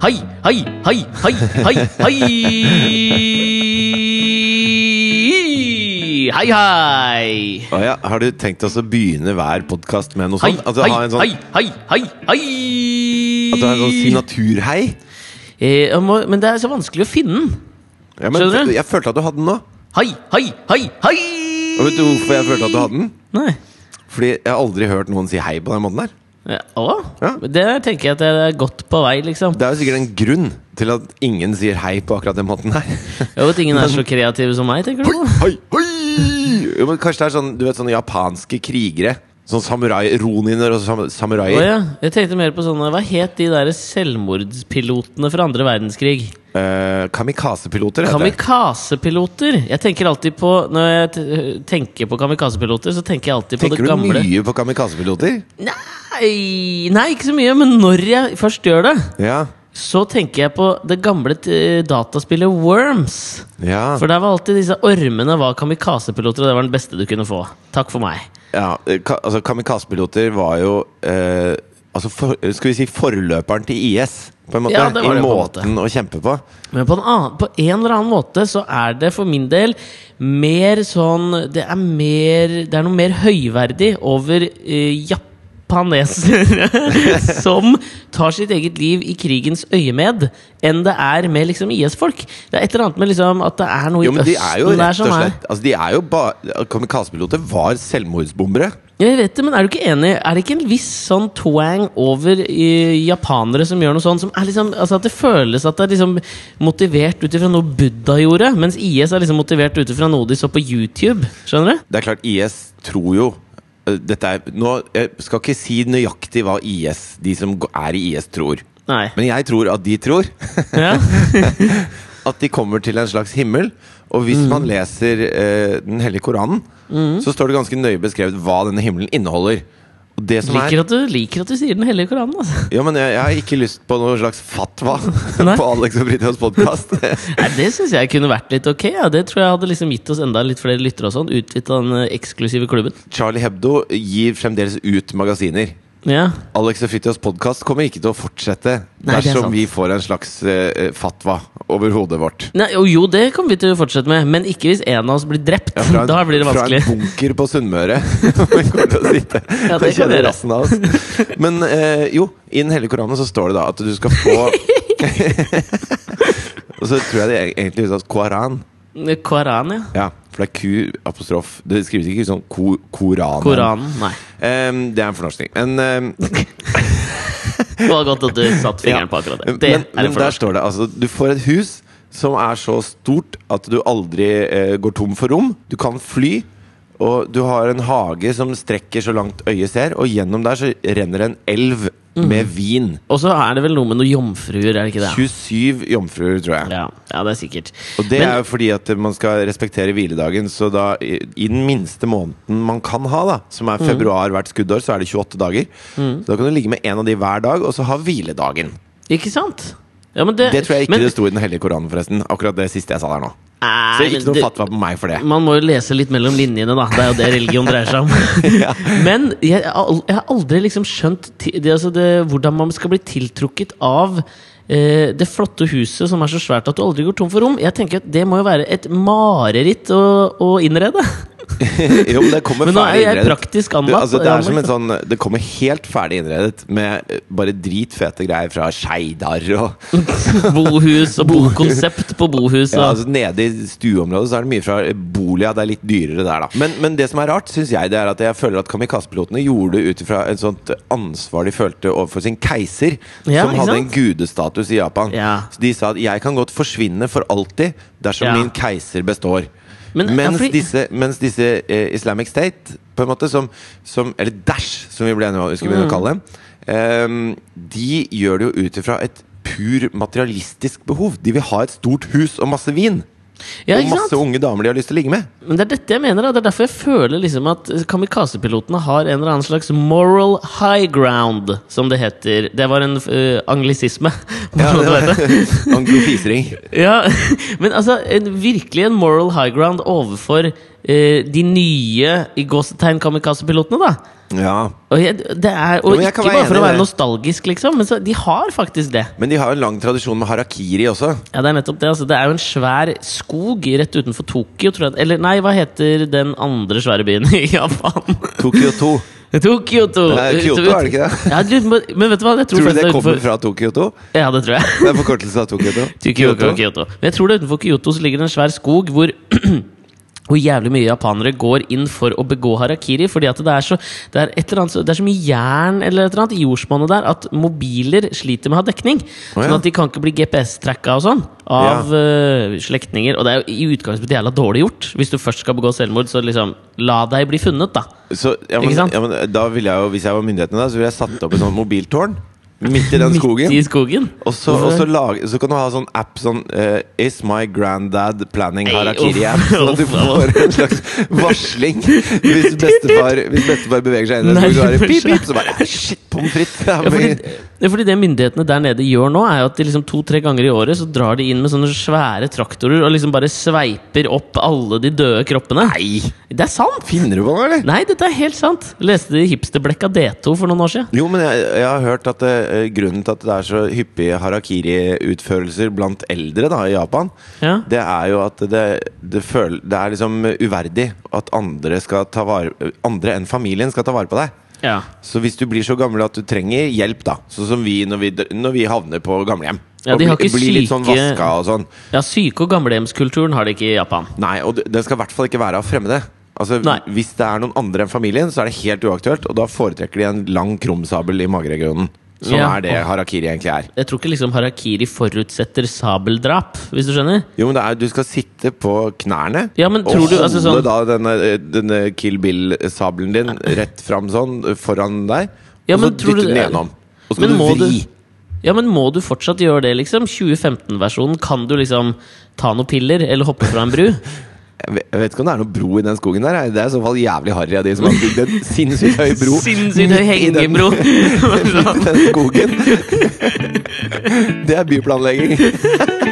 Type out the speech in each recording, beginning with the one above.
hei, hei, hei, hei, hei, hei, hei. Hei, Oh, ja, har du tenkt oss å begynne hver podkast med noe Hei, sånt? At hei, sånn, hei, hei, hei, hei. at du har en sånn signaturhei? Eh, må, men det er så vanskelig å finne den. Ja, men Skjønner du? Jeg følte at du hadde den nå. Hei, hei, hei, hei. Og vet du hvorfor jeg følte at du hadde den? Nei. Fordi jeg har aldri hørt noen si hei på den måten der. Ja, Å? Ja. Det tenker jeg at det er godt på vei, liksom. Det er jo sikkert en grunn til at ingen sier hei på akkurat den måten her. Jo, at ingen er så kreative som meg, tenker du? Hoi, hoi, Jo, men kanskje det er sånn, du vet, sånne japanske krigere. Sånn samurai, roniner og sam samuraier. Å ja. Jeg tenkte mer på sånne Hva het de der selvmordspilotene fra andre verdenskrig? Eh, kamikazepiloter heter. Kamikazepiloter! Jeg tenker alltid på Når jeg tenker på kamikazepiloter, så tenker jeg alltid på Tenker det du mye på kamikazepiloter? Nei, nei, ikke så mye, men når jeg først gjør det, Ja. så tenker jeg på det gamle dataspillet Worms. Ja. For der var alltid disse ormene var kamikazepiloter, og det var den beste du kunne få. Takk for meg. ja eh, ka altså, kamikazepiloter var jo eh, altså for, Skal vi si forløperen til IS, på en måte? Ja, det var I det på en måten å kjempe på. Men på en, annen, på en eller annen måte så er det for min del mer sånn Det er mer Det er noe mer høyverdig over uh, japanesere som tar sitt eget liv i krigens øyemed, enn det er med liksom IS-folk. Det er et eller annet med liksom at det er noe Jo, Østen i de er jo Østen der rett som og er slett altså, De er jo ba- Kamikazepiloter var selvmordsbombere. Jeg vet det, men er du ikke enig? Er det ikke en viss sånn twang over japanere som gjør noe sånt? Som er liksom, altså At det føles at det er liksom motivert ut ifra noe Buddha gjorde, mens IS er liksom motivert ut ifra noe de så på YouTube. Skjønner du? Det er klart, IS tror jo eh, dette er, nå, Jeg skal ikke si nøyaktig hva IS, de som er i IS, tror. Nei. Men jeg tror at de tror Ja. at de kommer til en slags himmel. Og hvis man leser eh, Den hellige Koranen, så står det ganske nøye beskrevet hva denne himmelen inneholder. Og det som Liker er at, du, liker at du sier Den hellige koranen. Altså. Ja, men jeg, jeg har ikke lyst på noe slags fatwa på Alex og Fritjofs podkast. Det syns jeg kunne vært litt ok. Ja. Det tror jeg hadde liksom gitt oss enda litt flere lyttere. og sånn Utvidet den eh, eksklusive klubben. Charlie Hebdo gir fremdeles ut magasiner. Ja. Alex og Fritjofs podkast kommer ikke til å fortsette Nei, er dersom vi får en slags uh, fatwa over hodet vårt. Nei, jo, det kommer vi til å fortsette med, men ikke hvis en av oss blir drept. Ja, en- da blir det vanskelig. Fra en bunker på Sunnmøre. Ja, det og kan kjenne dere. rassen av oss. Men uh, jo, i Den hellige Koranen så står det da at du skal få Og så tror jeg det egentlig uttales Koran. Koran, ja. Ja, for det er Q-apostrof. Det skrives ikke sånn ko Koranen. Koranen, nei. um, det er en fornorskning. Men, um, Det var godt at du satte fingeren på akkurat det. Det men, men der står det altså Du får et hus som er så stort at du aldri eh, går tom for rom. Du kan fly. Og du har en hage som strekker så langt øyet ser, og gjennom der så renner en elv Mm. med vin. Og så er det vel noe med noen jomfruer, er det ikke det? 27 jomfruer, tror jeg. Ja, ja, det er sikkert. Og det Men- er jo fordi at man skal respektere hviledagen. Så da, i, i den minste måneden man kan ha, da som Mm. er februar hvert skuddår, så er det 28 dager. Så da kan du ligge med en av de hver dag, og så ha hviledagen. Ikke sant? Ja, men det, Det tror jeg ikke men, det sto i Den hellige koranen, forresten. Akkurat det siste jeg sa der nå. Nei, Så ikke noe fatwa på meg for det. Man må jo lese litt mellom linjene, da. Det er jo det religion dreier seg om. Men jeg, jeg har aldri liksom skjønt det, altså det, hvordan man skal bli tiltrukket av eh, det flotte huset som er så svært at du aldri går tom for rom. Jeg tenker at Det må jo være et mareritt å, å innrede. jo, men det kommer Men nå er ferdig jeg innredet. praktisk Du, altså, det er som en sånn Det kommer helt ferdig innredet med eh, bare dritfete greier fra Skeidar og. Bohus og bokonsept på bohus. ja, altså, Nede i stueområdet så er det mye fra Bolia. Det er litt dyrere der, da. Men, men det som er rart, syns jeg, det er at jeg føler at kamikazepilotene gjorde det ut ifra et sånt ansvar de følte overfor sin keiser, Ja, som hadde en gudestatus i Japan. Ja. Så de sa at 'jeg kan godt forsvinne for alltid dersom min keiser består'. Men, ja, mens, fordi- disse, mens disse eh, Islamic State, på en måte, som, som Eller Dash, som vi ble enige om vi skulle Mm. begynne å kalle dem. Eh, de gjør det jo ut ifra et pur materialistisk behov. De vil ha et stort hus og masse vin. Ja, og masse unge damer de har lyst til å ligge med. Men det er dette jeg mener. Da. Det er derfor jeg føler liksom at kamikazepilotene har en eller annen slags moral high ground, som det heter. Det var en uh, anglisisme. Ja. Anglofisering. Ja, men altså en, virkelig en moral high ground overfor uh, de nye i gåsetegn kamikaze-pilotene, da. Ja. Og, jeg, det er, og Jo, ikke bare for å være nostalgisk, liksom, men så, de har faktisk det. Men de har en lang tradisjon med harakiri også. Ja, Det er nettopp det. altså Det er jo en svær skog rett utenfor Tokyo, tror jeg. Eller nei, hva heter den andre svære byen i Japan? Tokyo 2. Tokyo! 2. Nei, Kyoto, er det ikke det? Ja, men, vet du hva? Jeg tror, Tror du det er kommer utenfor- fra Tokyo 2? Ja, det tror jeg. Det er forkortelse av Tokyo 2. Tokyo, Kyoto, Kyoto. Men jeg tror det utenfor Kyoto så ligger det en svær skog hvor hvor jævlig mye japanere går inn for å begå harakiri. Fordi at det er så, det er annet, det er så mye jern eller et eller annet i jordsmonnet der at mobiler sliter med å ha dekning. Oh, ja. Sånn at de kan ikke bli GPS-tracka og sånn av eh, slektninger. Og det er jo i utgangspunktet jævla dårlig gjort. Hvis du først skal begå selvmord, så liksom la deg bli funnet, da. Så, ja, ja, men da ville jeg jo, Hvis jeg var myndighetene, da, så ville jeg satt opp et sånt mobiltårn midt i den skogen. Midt i skogen. Og så, og så, lage, så kan du ha sånn app sånn uh, Is my granddad planning harakiri-app? Sånn at du får en slags varsling hvis bestefar, hvis bestefar beveger seg inn i skogen. Så er pip, pip, så bare «Ei, Shit, pommes frites! Ja, ja, fordi det myndighetene der nede gjør nå, er jo at de liksom to-tre ganger i året så drar de inn med sånne svære traktorer og liksom bare sveiper opp alle de døde kroppene. Nei! Det er sant! Finner du på noe, eller? Nei, dette er helt sant! Leste det i hipsterblekka D2 for noen år siden. Jo, men jeg, jeg har hørt at eh, grunnen til at det er så hyppige harakiri-utførelser blant eldre da, i Japan, Ja. det er jo at det, det, føl, det er liksom uverdig at andre, skal ta vare, andre enn familien skal ta vare på deg. Ja. Så hvis du blir så gammel at du trenger hjelp, da sånn som vi når vi, når vi havner på gamlehjem Ja, de har ikke bli, litt sånn syke- vaska og sånn. ja, syke- og gamlehjemskulturen har de ikke i Japan. Nei, og det- den skal i hvert fall ikke være av fremmede. Altså, Nei. Hvis det er noen andre enn familien, så er det helt uaktuelt. Og da foretrekker de en lang krumsabel i mageregionen. Som Ja. er det harakiri egentlig er. Jeg tror ikke liksom harakiri forutsetter sabeldrap, hvis du skjønner? Jo, men det er, Du skal sitte på knærne Ja, men og holde du- altså sånn- da denne, denne Kill Bill-sabelen din rett fram sånn foran deg. Ja, og så dytte du- den gjennom. Og så skal du vri. du- Ja, men må du fortsatt gjøre det, liksom? 2015-versjonen, kan du liksom ta noen piller eller hoppe fra en bru? Jeg vet, ikke om det er noe bro i den skogen der. Det er i så fall jævlig harry av de som har bygd en sinnssykt høy bro. Sinnssykt høy hengebro! i den skogen. Det er byplanlegging.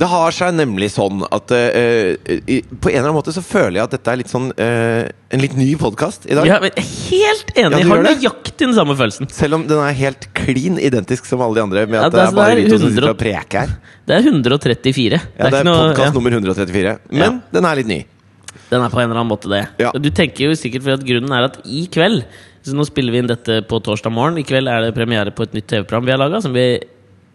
Det har seg nemlig sånn at uh, i- på en eller annen måte så føler jeg at dette er litt sånn uh, en litt ny podkast i dag. Ja, men helt enig! Ja, Jeg har nøyaktig den samme følelsen. Selv om den er helt klin identisk som alle de andre. Med Ja, at det er- bare vi to som sitter og preker her. Det er 134. Ja, det er er noe- podkast ja, nummer 134. Men den er litt ny. Den er på en eller annen måte det. Du tenker jo sikkert for at grunnen er at i kveld Så nå spiller vi inn dette på torsdag morgen. I kveld er det premiere på et nytt TV-program vi har laga, som vi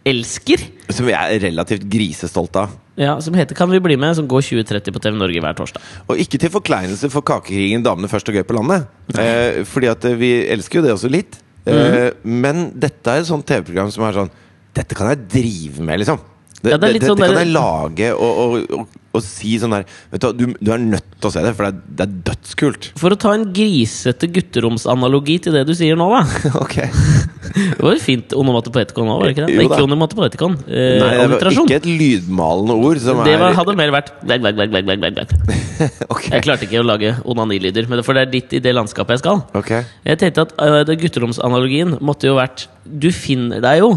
elsker. Som vi er relativt grisestolte av. Ja, Som heter Kan vi bli med? Som går 2030 på TV Norge hver torsdag. Og ikke til forkleinelse for Kakekrigen damene først og gøy på landet. Eh, fordi at eh, vi elsker jo det også litt. Eh, Men dette er et sånt TV-program som er sånn Dette kan jeg drive med, liksom. Det, Ja, det det sånn kan jeg lage og, og, og, og si sånn der Vet du du, du er nødt til å se det, for det er, det er dødskult. For å ta en grisete gutteromsanalogi til det du sier nå, da. Okay. Det var jo fint onomatopoetikon nå, var det ikke det? Jo ikke onomatopoetikon. Eh, Nei, det var ikke et lydmalende ord som Det var, hadde mer vært bleg, bleg, bleg, bleg. Jeg klarte ikke å lage onanilyder, for det er ditt i det landskapet jeg skal. Okay. Jeg tenkte at uh, gutteromsanalogien måtte jo vært Du finner deg jo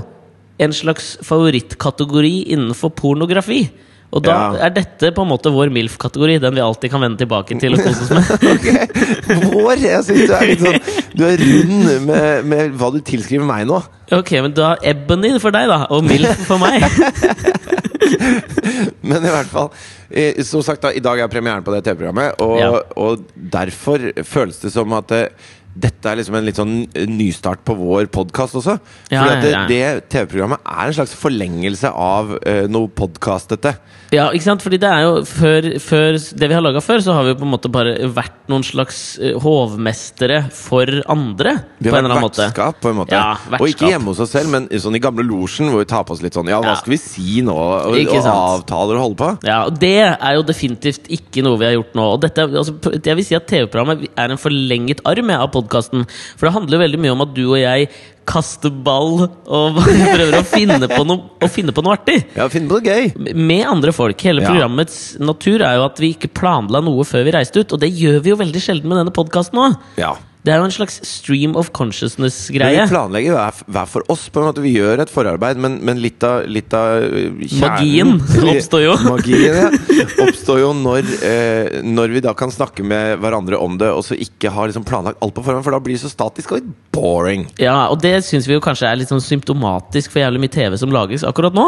en slags favorittkategori innenfor pornografi. Og da Ja. er dette på en måte vår MILF-kategori, den vi alltid kan vende tilbake til og kose oss med. Ok, Vår! Jeg synes du er litt sånn Du er rund med, med hva du tilskriver meg nå. Ok, men da Ebony for deg, da, og MILF for meg. Men i hvert fall eh, Som sagt, da, i dag er premieren på det TV-programmet, og, Ja. og derfor føles det som at eh, dette er liksom en litt sånn nystart på vår podkast også. Ja, Fordi at det, ja, ja. det TV-programmet er en slags forlengelse av uh, noe podkastete. Ja, ikke sant? Fordi det er jo før, før Det vi har laga før, så har vi jo på en måte bare vært noen slags eh, hovmestere for andre. Vi på har en vært vertskap, på en måte. Ja, og ikke hjemme hos oss selv, men sånn i gamle losjen, hvor vi tar på oss litt sånn Ja, hva skal vi si nå? Og, og avtaler og holde på. Ja, og Det er jo definitivt ikke noe vi har gjort nå. Og dette, altså, jeg vil si at TV-programmet er en forlenget arm av podkasten. For det handler veldig mye om at du og jeg kaster ball og prøver å finne på noe, å finne på noe artig. Ja, finne på noe gøy! Med andre folk. Hele programmets natur er jo at vi ikke planla noe før vi reiste ut. Og det gjør vi jo veldig sjelden med denne podkasten òg. Ja. Det er jo en slags stream of consciousness-greie. vi planlegger hver, for oss. på en måte Vi gjør et forarbeid, men, men litt av, litt av øh, kjernen Magien oppstår jo. Magien, ja. Oppstår jo når, eh, når vi da kan snakke med hverandre om det, og så ikke har liksom planlagt alt på forhånd, for da blir det så statisk og litt boring. Ja, og det syns vi jo kanskje er litt sånn symptomatisk for jævlig mye TV som lages akkurat nå.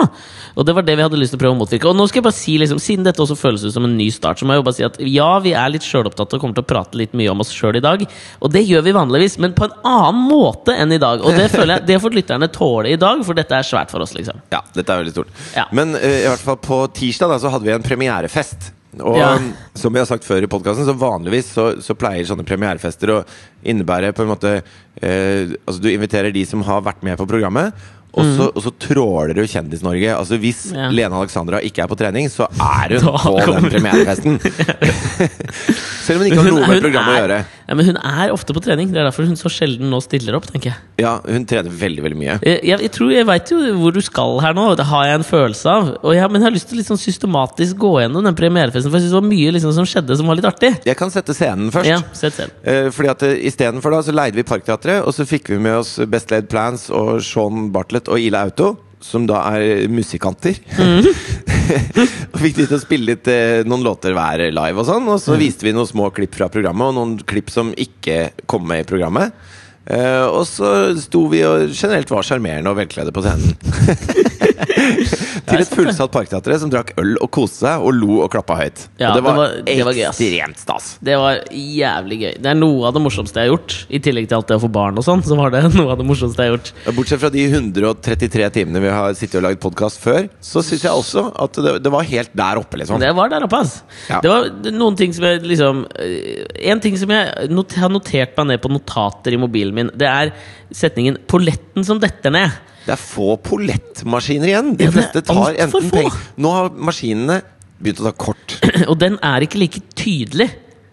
Og det var det vi hadde lyst til å prøve å motvirke. Og nå skal jeg bare si, liksom, siden dette også føles ut som en ny start, så må jeg jo bare si at ja, vi er litt sjølopptatte og kommer til å prate litt mye om oss sjøl i dag. Og det gjør vi vanligvis, men på en annen måte enn i dag. Og det føler jeg, det får lytterne tåle i dag, for dette er svært for oss, liksom. Ja, dette er veldig stort. Ja. Men uh, i hvert fall på tirsdag da, så hadde vi en premierefest. Og Ja. som vi har sagt før i podkasten, så vanligvis så, så pleier sånne premierefester å innebære på en måte uh, Altså du inviterer de som har vært med på programmet. Og så, og så tråler du Kjendis-Norge. Altså Hvis Mm. Ja. Lene Alexandra ikke er på trening, så er hun Da på den premierefesten. Selv om hun ikke har noe med programmet å gjøre. Ja, men hun er ofte på trening. Det er derfor hun så sjelden nå stiller opp, tenker jeg. Ja, Hun trener veldig veldig mye. Jeg, jeg, jeg tror jeg veit jo hvor du skal her nå, det har jeg en følelse av. Og jeg, men jeg har lyst til å litt sånn systematisk gå gjennom den premierefesten, for jeg synes det var mye liksom som skjedde som var litt artig. Jeg kan sette scenen først. Ja, sett scenen. Eh, fordi at uh, Istedenfor da så leide vi Parkteatret, og så fikk vi med oss Best Laid Plans og Sean Bartlett og Ila Auto. Som da er musikanter. og fikk de til å spille litt eh, noen låter hver live. Og sånn Og så viste vi noen små klipp fra programmet, og noen klipp som ikke kom med i programmet. Eh, og så sto vi og generelt var sjarmerende og velkledde på scenen. Til et fullsatt Parkteatre som drakk øl og koste seg og lo og klappa høyt. Ja, og det var, det var- det var ekstremt stas. Det var jævlig gøy. Det er noe av det morsomste jeg har gjort. I tillegg til alt det å få barn og sånn, så var det noe av det morsomste jeg har gjort. Bortsett fra de 133 timene vi har sittet og lagd podkast før, så syns jeg også at det, det var helt der oppe, liksom. Det var der oppe, ass. Ja. Det var noen ting som jeg liksom eh, En ting som jeg not har notert meg ned på notater i mobilen min, det er setningen 'polletten som detter ned'. Det er få pollettmaskiner igjen. De Ja, fleste tar enten penger Nå har maskinene begynt å ta kort. Og den er ikke like tydelig.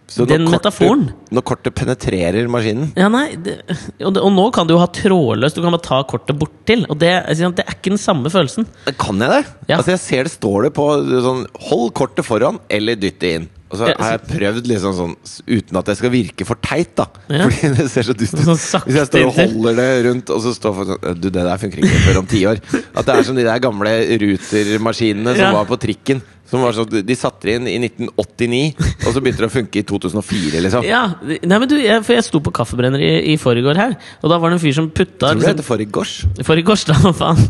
Den kortet- metaforen. Når kortet penetrerer maskinen Ja, nei, det, og, det, og nå kan du jo ha trådløst. Du kan bare ta kortet bortil. Og det, det er ikke den samme følelsen. Kan jeg det? Ja. Altså Jeg ser det står det på sånn Hold kortet foran, eller dytt det inn. Og så har jeg prøvd liksom sånn uten at det skal virke for teit, da. Ja. Fordi det ser så dust ut. Sånn Hvis jeg står og holder det rundt, og så står folk sånn Du, det der funker ikke før om ti år. At det er som de der gamle Ruter-maskinene som Ja. var på trikken. Som var sånn, De satte det inn i 1989, og så begynte det å funke i 2004, liksom. Ja, nei, men du, jeg, For jeg sto på kaffebrenner i, i forgår her, og da var det en fyr som putta Tror du det liksom, heter forgårs? Forgårs, da, faen?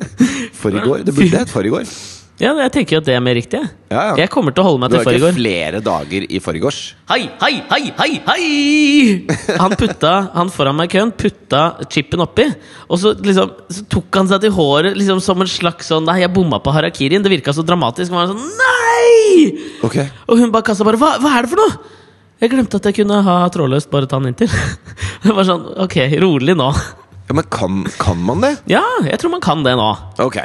Forrigår? Det burde hett forrigår. Ja, jeg tenker at det er mer riktig. Ja, ja. Jeg kommer til å holde meg Du har ikke flere dager i forgårs? Hei, hei, hei, hei, hei! Han putta, han foran meg i køen putta chipen oppi, og så liksom Så tok han seg til håret liksom som en slags sånn Nei, jeg bomma på harakirien. Det virka så dramatisk. Han var sånn Nei! Ok Og hun bak kassa bare hva, hva er det for noe? Jeg glemte at jeg kunne ha trådløst, bare ta den inntil. Det var sånn Ok, rolig nå. Ja, Men kan, kan man det? Ja, jeg tror man kan det nå. Ok.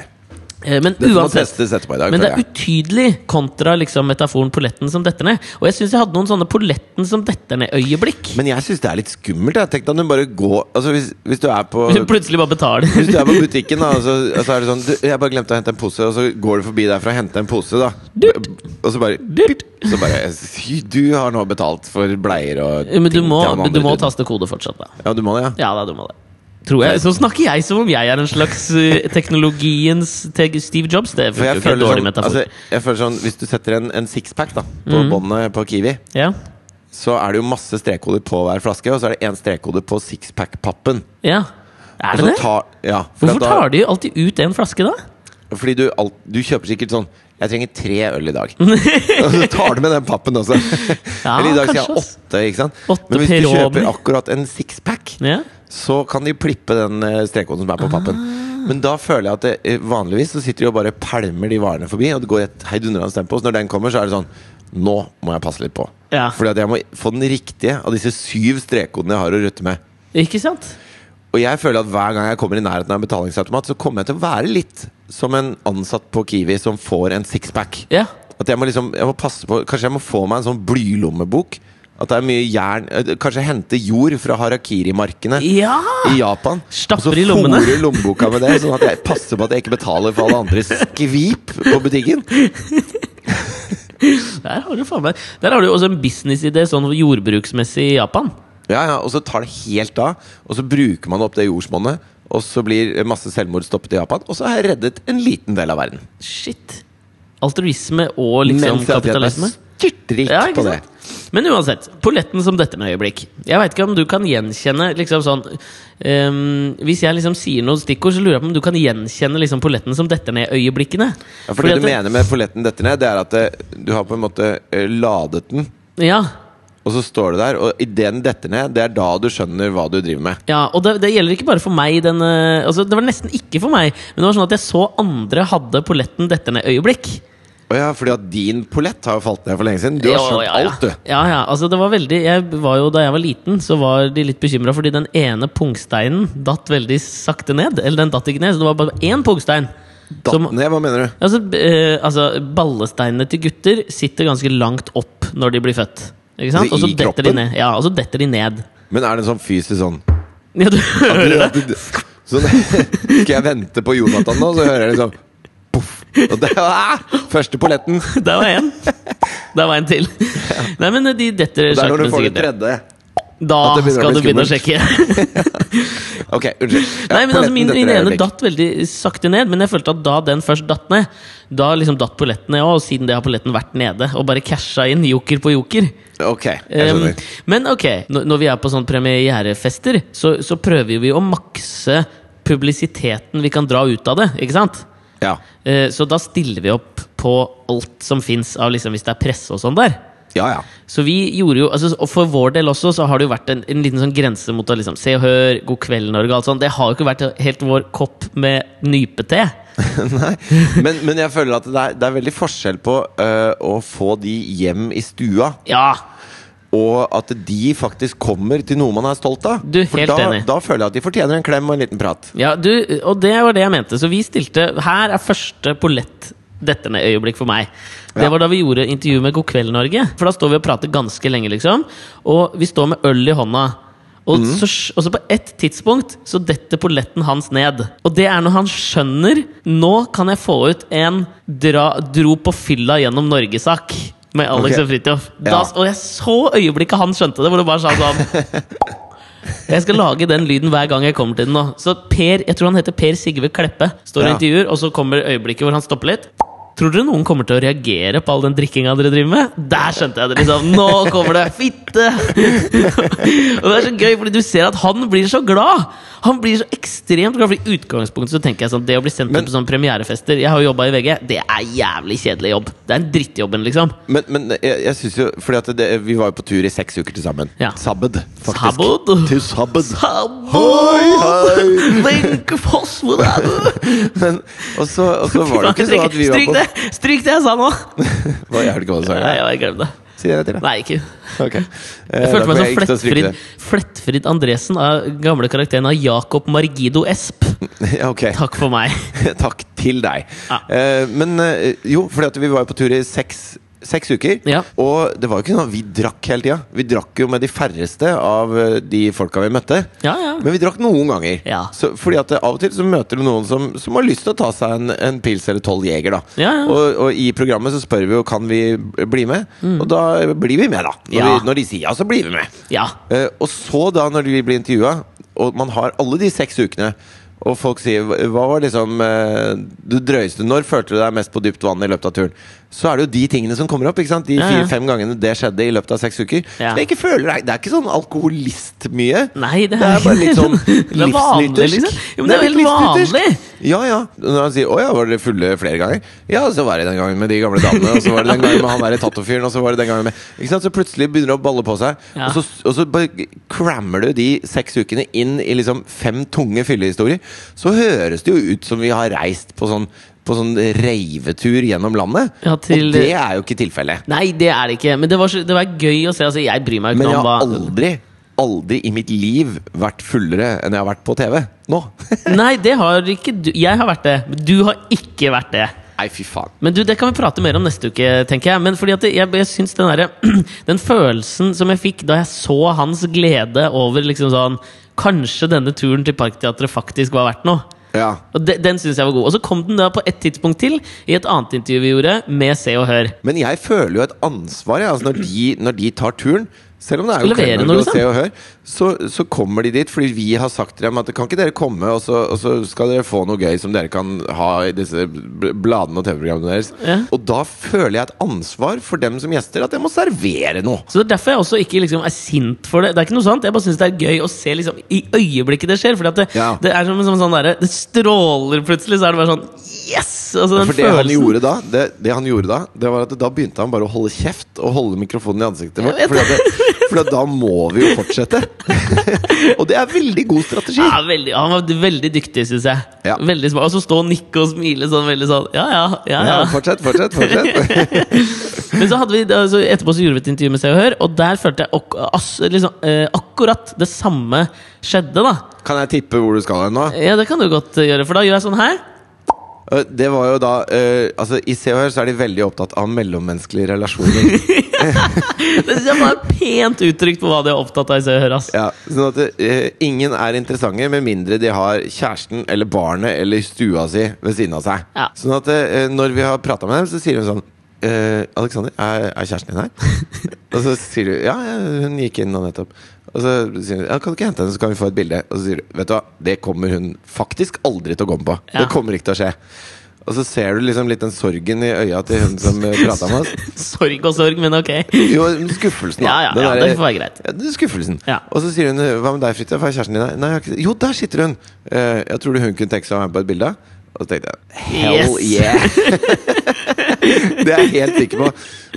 Eh, Men uansett dag. Men det er utydelig kontra liksom metaforen polletten som detter ned. Og jeg syns jeg hadde noen sånne polletten som detter ned-øyeblikk. Men jeg syns det er litt skummelt. Jeg Tenk deg om du bare går Altså hvis, hvis du er på Plutselig bare betaler. Hvis du er på butikken, da, og så, og så er det sånn du, 'Jeg bare glemte å hente en pose', og så går du forbi der for å hente en pose, da. Dyrt. Og så bare Dyrt. Så bare Du har nå betalt for bleier og Men du må, du må taste kode fortsatt, da. Ja, du må det, ja. Ja da, du må det. Tror jeg. Så snakker jeg som om jeg er en slags eh, teknologiens Steve Jobs. Det er funker jo ikke. Dårlig sånn, metafor. altså, jeg føler sånn Hvis du setter en, en sixpack på på båndet på Kiwi, ja. så er det jo masse strekkoder på hver flaske, og så er det én strekkode på sixpack-pappen. ja. Er det det? tar- ja, Hvorfor da- tar de alltid ut en flaske, da? Fordi du, alt, du kjøper sikkert sånn Jeg trenger tre øl i dag. og så tar du med den pappen også. Ja, Eller i dag sier jeg åtte. ikke sant? Åtte Men hvis du kjøper akkurat en sixpack, Ja. så kan de plippe den eh, strekkoden som er på pappen. Ah. Men da føler jeg at det, eh, vanligvis så sitter de og bare pælmer de varene forbi, og det går et heidundrende tempo. Så når den kommer, så er det sånn Nå må jeg passe litt på. Ja. Fordi at jeg må få den riktige av disse syv strekkodene jeg har å rutte med. Ikke sant? Og jeg føler at hver gang jeg kommer i nærheten av en betalingsautomat, så kommer jeg til å være litt som en ansatt på Kiwi som får en sixpack. Ja. At jeg må liksom, jeg må passe på Kanskje jeg må få meg en sånn blylommebok. At det er mye jern eh, Kanskje hente jord fra harakiri-markene Ja! i Japan. Stapper i lommene. og så fòre lommeboka med det, sånn at jeg passer på at jeg ikke betaler for alle andres skvip på butikken. Der har du faen meg Der har du også en businessidé sånn jordbruksmessig i Japan. Ja, ja, Og så tar det helt av, og så bruker man opp det jordsmonnet. Og så blir masse selvmord stoppet i Japan, og så har jeg reddet en liten del av verden. Shit. Altruisme og liksom Mens kapitalisme. styrtrik Ja, på det. Men uansett, polletten som dette med øyeblikk. Jeg veit ikke om du kan gjenkjenne liksom sånn um, Hvis jeg liksom sier noen stikkord, så lurer jeg på om du kan gjenkjenne liksom polletten som detter ned-øyeblikkene. Ja, for Fordi det du mener med polletten detter ned, det er at det, du har på en måte eh, ladet den, Ja, og så står du der, og idet den detter ned, det er da du skjønner hva du driver med. ja, og det, det gjelder ikke bare for meg. Den, eh, altså, det var nesten ikke for meg, men det var sånn at jeg så andre hadde polletten dette ned-øyeblikk. Å ja, fordi at din pollett har jo falt ned for lenge siden. Du har skjønt ja, ja. alt, du. Ja, ja, altså det var veldig jeg var jo, Da jeg var liten, så var de litt bekymra fordi den ene pungsteinen datt veldig sakte ned. Eller den datt ikke ned, så det var bare én pungstein. Datt Som- ned, hva mener du? Altså, eh, altså Ballesteinene til gutter sitter ganske langt opp når de blir født. Ikke sant? Altså, Og så detter de ned. Ja, og så detter de ned. Men er det en sånn fysisk sånn Ja, du hører det? Så skal jeg vente på Jonathan nå, så hører jeg liksom Poff. Og det var første polletten. Der var én. Der var en til. Nei, men de detter Og det er når du får sikkert ned. tredje. Da skal du begynne å sjekke. Ok, unnskyld. Ja, Nei, men altså Min, min ene datt veldig sakte ned, men jeg følte at da den først datt ned, da liksom datt polletten ned òg, siden det har polletten vært nede og bare casha inn joker på joker. Ok, jeg Um, men ok, når vi er på sånn premierefester, så, så prøver vi å makse publisiteten vi kan dra ut av det, ikke sant? Ja. Uh, så da stiller vi opp på alt som fins av liksom, hvis det er presse og sånn der. Ja, ja. Så vi gjorde jo, altså, og For vår del også så har det jo vært en, en liten sånn grense mot å liksom, Se og Hør, God kveld, Norge og alt sånt. Det har jo ikke vært helt vår kopp med nypete. Nei, men, men jeg føler at det er, det er veldig forskjell på øh, å få de hjem i stua, Ja, og at de faktisk kommer til noe man er stolt av. Du, For helt da, enig. da føler jeg at de fortjener en klem og en liten prat. ja du, og det var det jeg mente. Så vi stilte Her er første pollett dette ned øyeblikk for meg. Det Ja. var da vi gjorde intervju med God kveld, Norge. For da står vi og prater ganske lenge, liksom. Og vi står med øl i hånda. Og, mm. så, og så på ett tidspunkt så detter polletten hans ned. Og det er når han skjønner Nå kan jeg få ut en dra, dro på fylla gjennom Norge-sak. Med Alex okay. og Fridtjof. Ja. Og jeg så øyeblikket han skjønte det, hvor det bare sa sånn Jeg skal lage den lyden hver gang jeg kommer til den nå. Så Per, jeg tror han heter Per Sigve Kleppe, står og Ja. intervjuer, og så kommer øyeblikket hvor han stopper litt. Tror dere noen kommer til å reagere på all den drikkinga dere driver med? Der skjønte jeg det! liksom Nå kommer det! Fitte! og det er så gøy, fordi du ser at han blir så glad! Han blir så ekstremt glad. For i utgangspunktet så tenker jeg sånn Det å bli sendt Men- på sånne premierefester Jeg har jo jobba i VG. Det er jævlig kjedelig jobb. Det er en drittjobben, liksom. Men, men jeg, jeg synes jo Fordi at det, vi var jo på tur i seks uker til sammen. Ja. Sabbed, faktisk. Sabbed? Til Sabbed. Hei, hei. Wenche Foss, hvor er du? Men, og, så, var det ikke sånn at vi var på! Stryk det jeg sa nå! Hva, Jeg hørte ikke hva du sa. Nei, jeg glemte det. Si det til deg. Nei, ikke Ok. Eh, Jeg følte meg får som Flettfrid, Flettfrid Andresen av gamle karakteren av Jakob Margido Esp. okay. Ok. Takk for meg. Takk til deg. Ja. Eh, men eh, jo, fordi vi var jo på tur i seks, seks uker. Ja. Og det var jo ikke sånn at vi drakk hele tida. Vi drakk jo med de færreste av eh, de folka vi møtte. Ja, ja. Men vi drakk noen ganger. Ja. Så, fordi at eh, Av og til så møter du noen som, som har lyst til å ta seg en, en pils eller tolv Jeger. da Ja, ja. Og, og i programmet så spør vi jo kan vi bli med, og da blir vi med, da. Når, Mm. Vi, når de sier ja, så blir vi med. ja. Eh, og så da, når vi blir intervjua, og man har alle de seks ukene og folk sier hva var liksom det drøyeste Når følte du deg mest på dypt vann i løpet av turen? Så er det jo de tingene som kommer opp. ikke sant? De fire-fem gangene det skjedde i løpet av seks uker. Ja. Jeg ikke føler Det er ikke sånn alkoholist-mye. Nei, det Det er, er bare litt sånn Det er livsnytersk. liksom. Jo, men det er jo litt helt vanlig. Ja, ja. Når han sier 'Å ja, var dere fulle flere ganger?' Ja, så var det den gangen med de gamle damene, og så var det den gangen med han der tattoo-fyren, og så var det den gangen med Ikke sant? Så plutselig begynner det å balle på seg, Ja. og, så, og så bare crammer du de seks ukene inn i liksom fem tunge fyllehistorier. Så høres det jo ut som vi har reist på sånn på sånn reivetur gjennom landet. Ja, til- Og det er jo ikke tilfellet. Nei, det er det ikke. Men det var, så, det var gøy å se. Altså, jeg bryr meg jo Men jeg har aldri, aldri i mitt liv vært fullere enn jeg har vært på TV nå. Nei, det har ikke du. Jeg har vært det. Du har ikke vært det. Nei, fy faen. Men du, det kan vi prate mer om neste uke, tenker jeg. Men fordi at jeg, jeg syns den der, Den følelsen som jeg fikk da jeg så hans glede over liksom sånn Kanskje denne turen til Parkteatret faktisk var verdt noe. Ja. Og de, Den syns jeg var god. Og så kom den da på et tidspunkt til, i et annet intervju vi gjorde, med Se og Hør. Men jeg føler jo et ansvar. Jeg. Altså når, de, når de tar turen, Selv om det er jo levere Kveldsnytt noe, liksom? Se og Hør, så, så kommer de dit fordi vi har sagt til dem at kan ikke dere komme, og så, og så skal dere få noe gøy som dere kan ha i disse bladene og TV-programmene deres. Ja. Og da føler jeg et ansvar for dem som gjester, at jeg må servere noe. Så det er derfor jeg også ikke liksom er sint for det. Det er ikke noe sånt, Jeg bare syns det er gøy å se liksom i øyeblikket det skjer. Fordi det, Ja. det er som, en sånn derre Det stråler plutselig, så er det bare sånn Yes! Altså For det han gjorde da, det, det han gjorde da, det var at da begynte han bare å holde kjeft og holde mikrofonen i ansiktet vårt. Fordi da må vi jo fortsette. og det er veldig god strategi. Ja, veldig, han var veldig dyktig, syns jeg. Ja. Veldig smart. Og så stå og nikke og smile sånn veldig sånn Ja, ja, ja. Ja, fortsett, fortsett, fortsett. Men så hadde vi, altså, etterpå så gjorde vi et intervju med Se og Hør, og der følte jeg ass, liksom, eh, akkurat det samme skjedde, da. Kan jeg tippe hvor du skal hen nå? Ja, det kan du godt eh, gjøre, for da gjør jeg sånn her. Eh, Det var jo da uh, Altså I Se og Hør så er de veldig opptatt av mellommenneskelige relasjoner. Det synes jeg var pent uttrykt på hva de er opptatt av i Se og Hør. Altså. ja, sånn at uh, Ingen er interessante med mindre de har kjæresten eller barnet eller stua si ved siden av seg. Ja. Sånn at uh, når vi har prata med dem, så sier hun sånn Alexander, er, er kjæresten din her? og så sier du ja, ja, hun gikk inn nå nettopp. Og så sier hun ja, kan du ikke hente henne, så kan vi få et bilde. Og så sier du vet du hva, det kommer hun faktisk aldri til å gå med på. Ja. Det kommer ikke til å skje. Og så ser du liksom litt den sorgen i øya til hun som prata med oss. Sorg og sorg, men ok. Jo, skuffelsen, da. Ja, ja, ja, det får være greit. Ja, skuffelsen. Ja. Og så sier hun Hva med deg, Fridtjof? Er kjæresten din her? Nei, ikke Jo, der sitter hun! Uh, jeg tror du hun kunne tenke seg å være med på et bilde? Og så tenkte jeg hell Yes. yeah! det er jeg helt sikker på.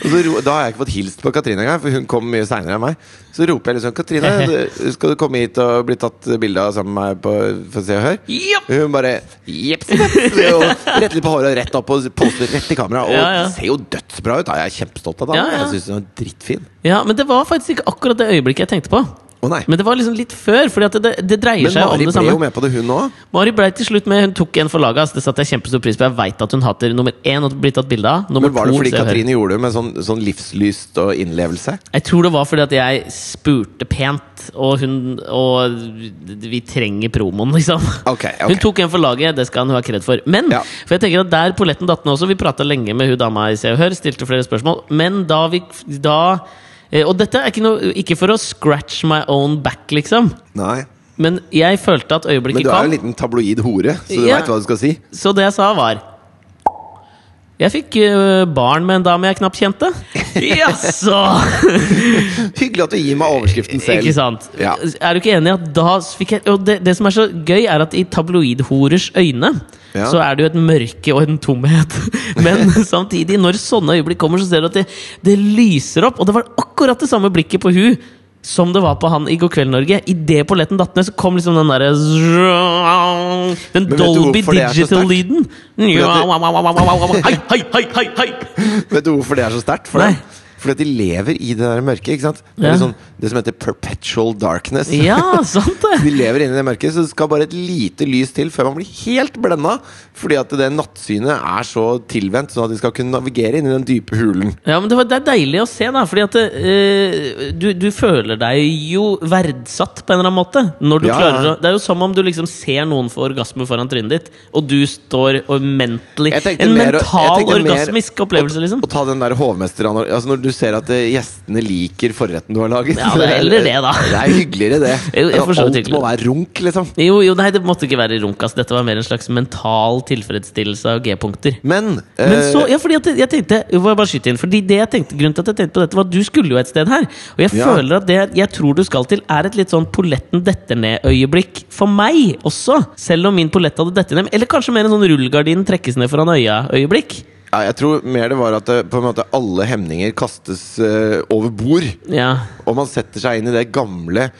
Og så ro, da har jeg ikke fått hilst på Katrine engang, for hun kom mye seinere enn meg. Så roper jeg liksom 'Katrine, skal du komme hit og bli tatt bilde av sammen med meg på, for Se og Hør?' Yep. Hun bare jepp. Rett litt på håret og rett opp og poster rett i kamera. Og Ja, ja. ser jo dødsbra ut. Da. Jeg er kjempestolt av det. Ja, ja. Jeg syns hun er drittfin. Ja, Men det var faktisk ikke akkurat det øyeblikket jeg tenkte på. Nei. Men det var liksom litt før, Fordi at det, det dreier Men seg om det samme Mari det ble jo med på det, hun òg. Mari ble til slutt med, hun tok en for laget. Det satte jeg kjempestor pris på. Jeg veit at hun hater nummer én og blitt tatt bilde av. Nummer Men var det fordi Katrine gjorde det med sånn, sånn livslyst og innlevelse? Jeg tror det var fordi at jeg spurte pent, og hun Og vi trenger promoen, liksom. Okay, okay. Hun tok en for laget, det skal hun ha kred for. Men Ja. for jeg tenker at der polletten datt ned også Vi prata lenge med hun dama i Se og Hør, stilte flere spørsmål. Men da vi da Og dette er ikke, noe, ikke for å scratch my own back, liksom. Nei. Men jeg følte at Men du er jo en liten tabloid hore, så du Ja. veit hva du skal si. Så det jeg sa, var Jeg fikk øh, barn med en dame jeg knapt kjente. Jaså! Hyggelig at du gir meg overskriften selv. Ikke sant? Ja. Er du ikke enig at da fikk jeg Og det, det som er så gøy, er at i tabloidhorers øyne Ja. så er det jo et mørke og en tomhet. Men samtidig, når sånne øyeblikk kommer, så ser du at det, det lyser opp. Og det var akkurat det samme blikket på hun som det var på han i God kveld, Norge. Idet polletten datt ned, så kom liksom den derre Den Men vet du Dolby hvorfor det er så sterkt? Digital-lyden. Vet du hvorfor det er så sterkt? For Nei. dem? Fordi at de lever i det der mørket. ikke sant? Det, er liksom, det som heter perpetual darkness. Ja, sant det! De lever inni det mørket, så det skal bare et lite lys til før man blir helt blenda. Fordi at det nattsynet er så tilvendt, sånn at de skal kunne navigere inn i den dype hulen. Ja, men det, var, det er deilig å se, da. Fordi at eh, du, du føler deg jo verdsatt på en eller annen måte. Når du Ja, klarer å Det er jo som om du liksom ser noen få orgasme foran trynet ditt, og du står og mentally En mer- mental orgasmisk opplevelse, liksom. Å ta den der hovmesteren altså Når du ser at eh, gjestene liker forretten du har laget. Ja, det er heller det, da. Det er hyggeligere, det. Jo, jeg forstår Alt hyggelig. må være runk, liksom. Jo, jo, nei, det måtte ikke være runk. Altså. Dette var mer en slags mental tilfredsstillelse av G-punkter. Men, Men eh, så, ja, fordi at jeg tenkte jeg bare skyte inn Fordi det jeg tenkte, Grunnen til at jeg tenkte på dette, var at du skulle jo et sted her. Og jeg Ja. føler at det jeg tror du skal til, er et litt sånn polletten detter ned-øyeblikk for meg også. Selv om min pollett hadde dettet ned. Eller kanskje mer en sånn rullegardin trekkes ned foran øya-øyeblikk. Ja, jeg tror mer det var at det, på en måte alle hemninger kastes uh, over bord. Ja. Og man setter seg inn i det gamle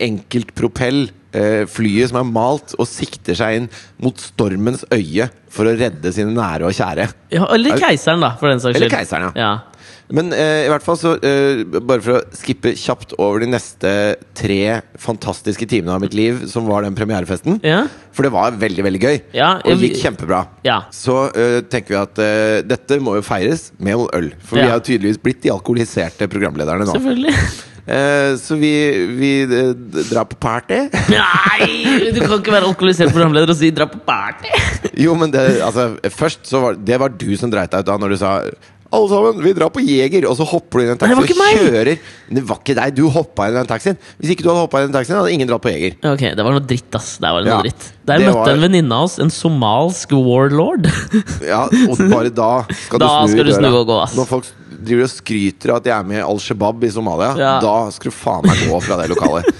enkeltpropell Uh, flyet som er malt, og sikter seg inn mot stormens øye for å redde sine nære og kjære. ja eller keiseren, da, for den saks skyld. Eller keiseren, ja. ja. Men eh, i hvert fall så eh, Bare for å skippe kjapt over de neste tre fantastiske timene av mitt liv, som var den premierefesten. Ja. For det var veldig, veldig gøy. Ja, og det gikk kjempebra. Ja. Så eh, tenker vi at eh, dette må jo feires med noe øl. For vi er jo tydeligvis blitt de alkoholiserte programlederne nå. Selvfølgelig. Eh, så vi, vi eh, drar på party. Nei! Du kan ikke være alkoholisert programleder og si 'dra på party'. jo, men det, altså, først så var det var du som dreit deg ut da når du sa Alle sammen, vi drar på Jeger! Og så hopper du inn i en Nei, det taxi var ikke og kjører Det var ikke deg, du hoppa inn i den taxien. Hvis ikke du hadde hoppa inn i den taxien, hadde ingen dratt på Jeger. Ok, det var noe dritt, ass. Der var det noe Ja, dritt. Der det møtte var- en venninne av oss en somalsk warlord. Ja, og bare da skal du Da snu skal du døra. snu og gå, ass. Når folk driver og skryter av at de er med i Al Shabaab i Somalia, Ja. da skal du faen meg gå fra det lokalet.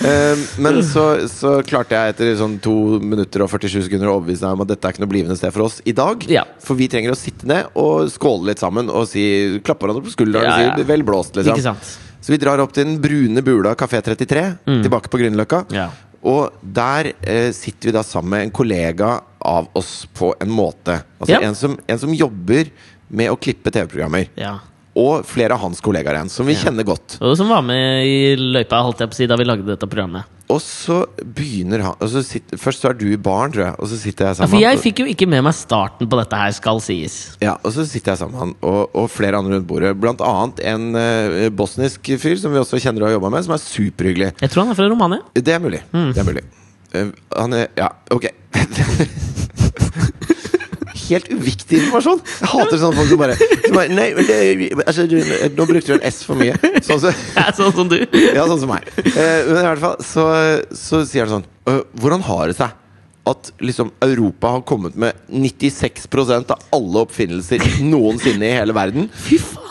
Eh, men så, så klarte jeg etter sånn 2 minutter og 47 sekunder å overbevise deg om at dette er ikke noe blivende sted for oss i dag. Ja. For vi trenger å sitte ned og skåle litt sammen og si, klappe hverandre på skulderen Ja, ja. og si 'vel blåst', liksom. Så vi drar opp til den brune bula Kafé 33, tilbake på Grünerløkka. Mm. Ja. Og der eh, sitter vi da sammen med en kollega av oss på en måte. Altså en, som, en som jobber med å klippe TV-programmer. Ja. Og flere av hans kollegaer igjen, som vi Ja. kjenner godt. Og som var med i løypa holdt jeg på å si, da vi lagde dette programmet. Og så begynner han så sitter, Først så er du i baren, tror jeg, og så sitter jeg Ja, sammen for jeg fikk jo ikke med meg starten på dette her, skal sies. Ja, og så sitter jeg sammen med han og, og flere andre rundt bordet. Blant annet en uh, bosnisk fyr som vi også kjenner og har jobba med, som er superhyggelig. Jeg tror han er fra Romania. Det er mulig. Mm. Det er mulig. Uh, han er Ja, ok. Helt uviktig informasjon! Jeg hater sånne folk som bare, som bare Nei, men det, altså, du, nå brukte du en S for mye. Sånn så, Ja, sånn som du. ja, sånn som meg. Eh, men i hvert fall så, så sier han sånn «Øh, Hvordan har det seg at liksom Europa har kommet med 96% av alle oppfinnelser noensinne i hele verden?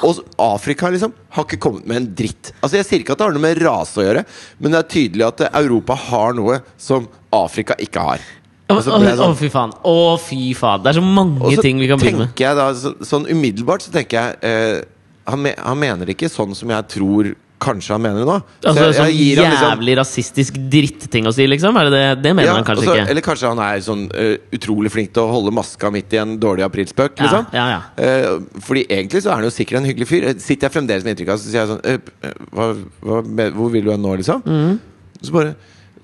Og Afrika liksom har ikke kommet med en dritt. Altså Jeg sier ikke at det har noe med rase å gjøre, men det er tydelig at Europa har noe som Afrika ikke har. Å, sånn- fy faen. Å, fy faen. Det er så mange ting vi kan begynne med. da så, Sånn umiddelbart så tenker jeg eh, han, me han mener ikke sånn som jeg tror kanskje han mener det nå. Så Altså, jeg- sånn jeg han liksom- jævlig rasistisk dritting å si, liksom? Det det? Det mener Ja, han kanskje altså, ikke. Eller kanskje han er sånn uh, utrolig flink til å holde maska midt i en dårlig aprilspøk. Ja, Liksom. ja. Eh, fordi egentlig så er han jo sikkert en hyggelig fyr. Eh, Sitter jeg fremdeles med inntrykk av, så sier jeg sånn eh, hva, hva, Hvor vil du hen nå, liksom? Mm. Så bare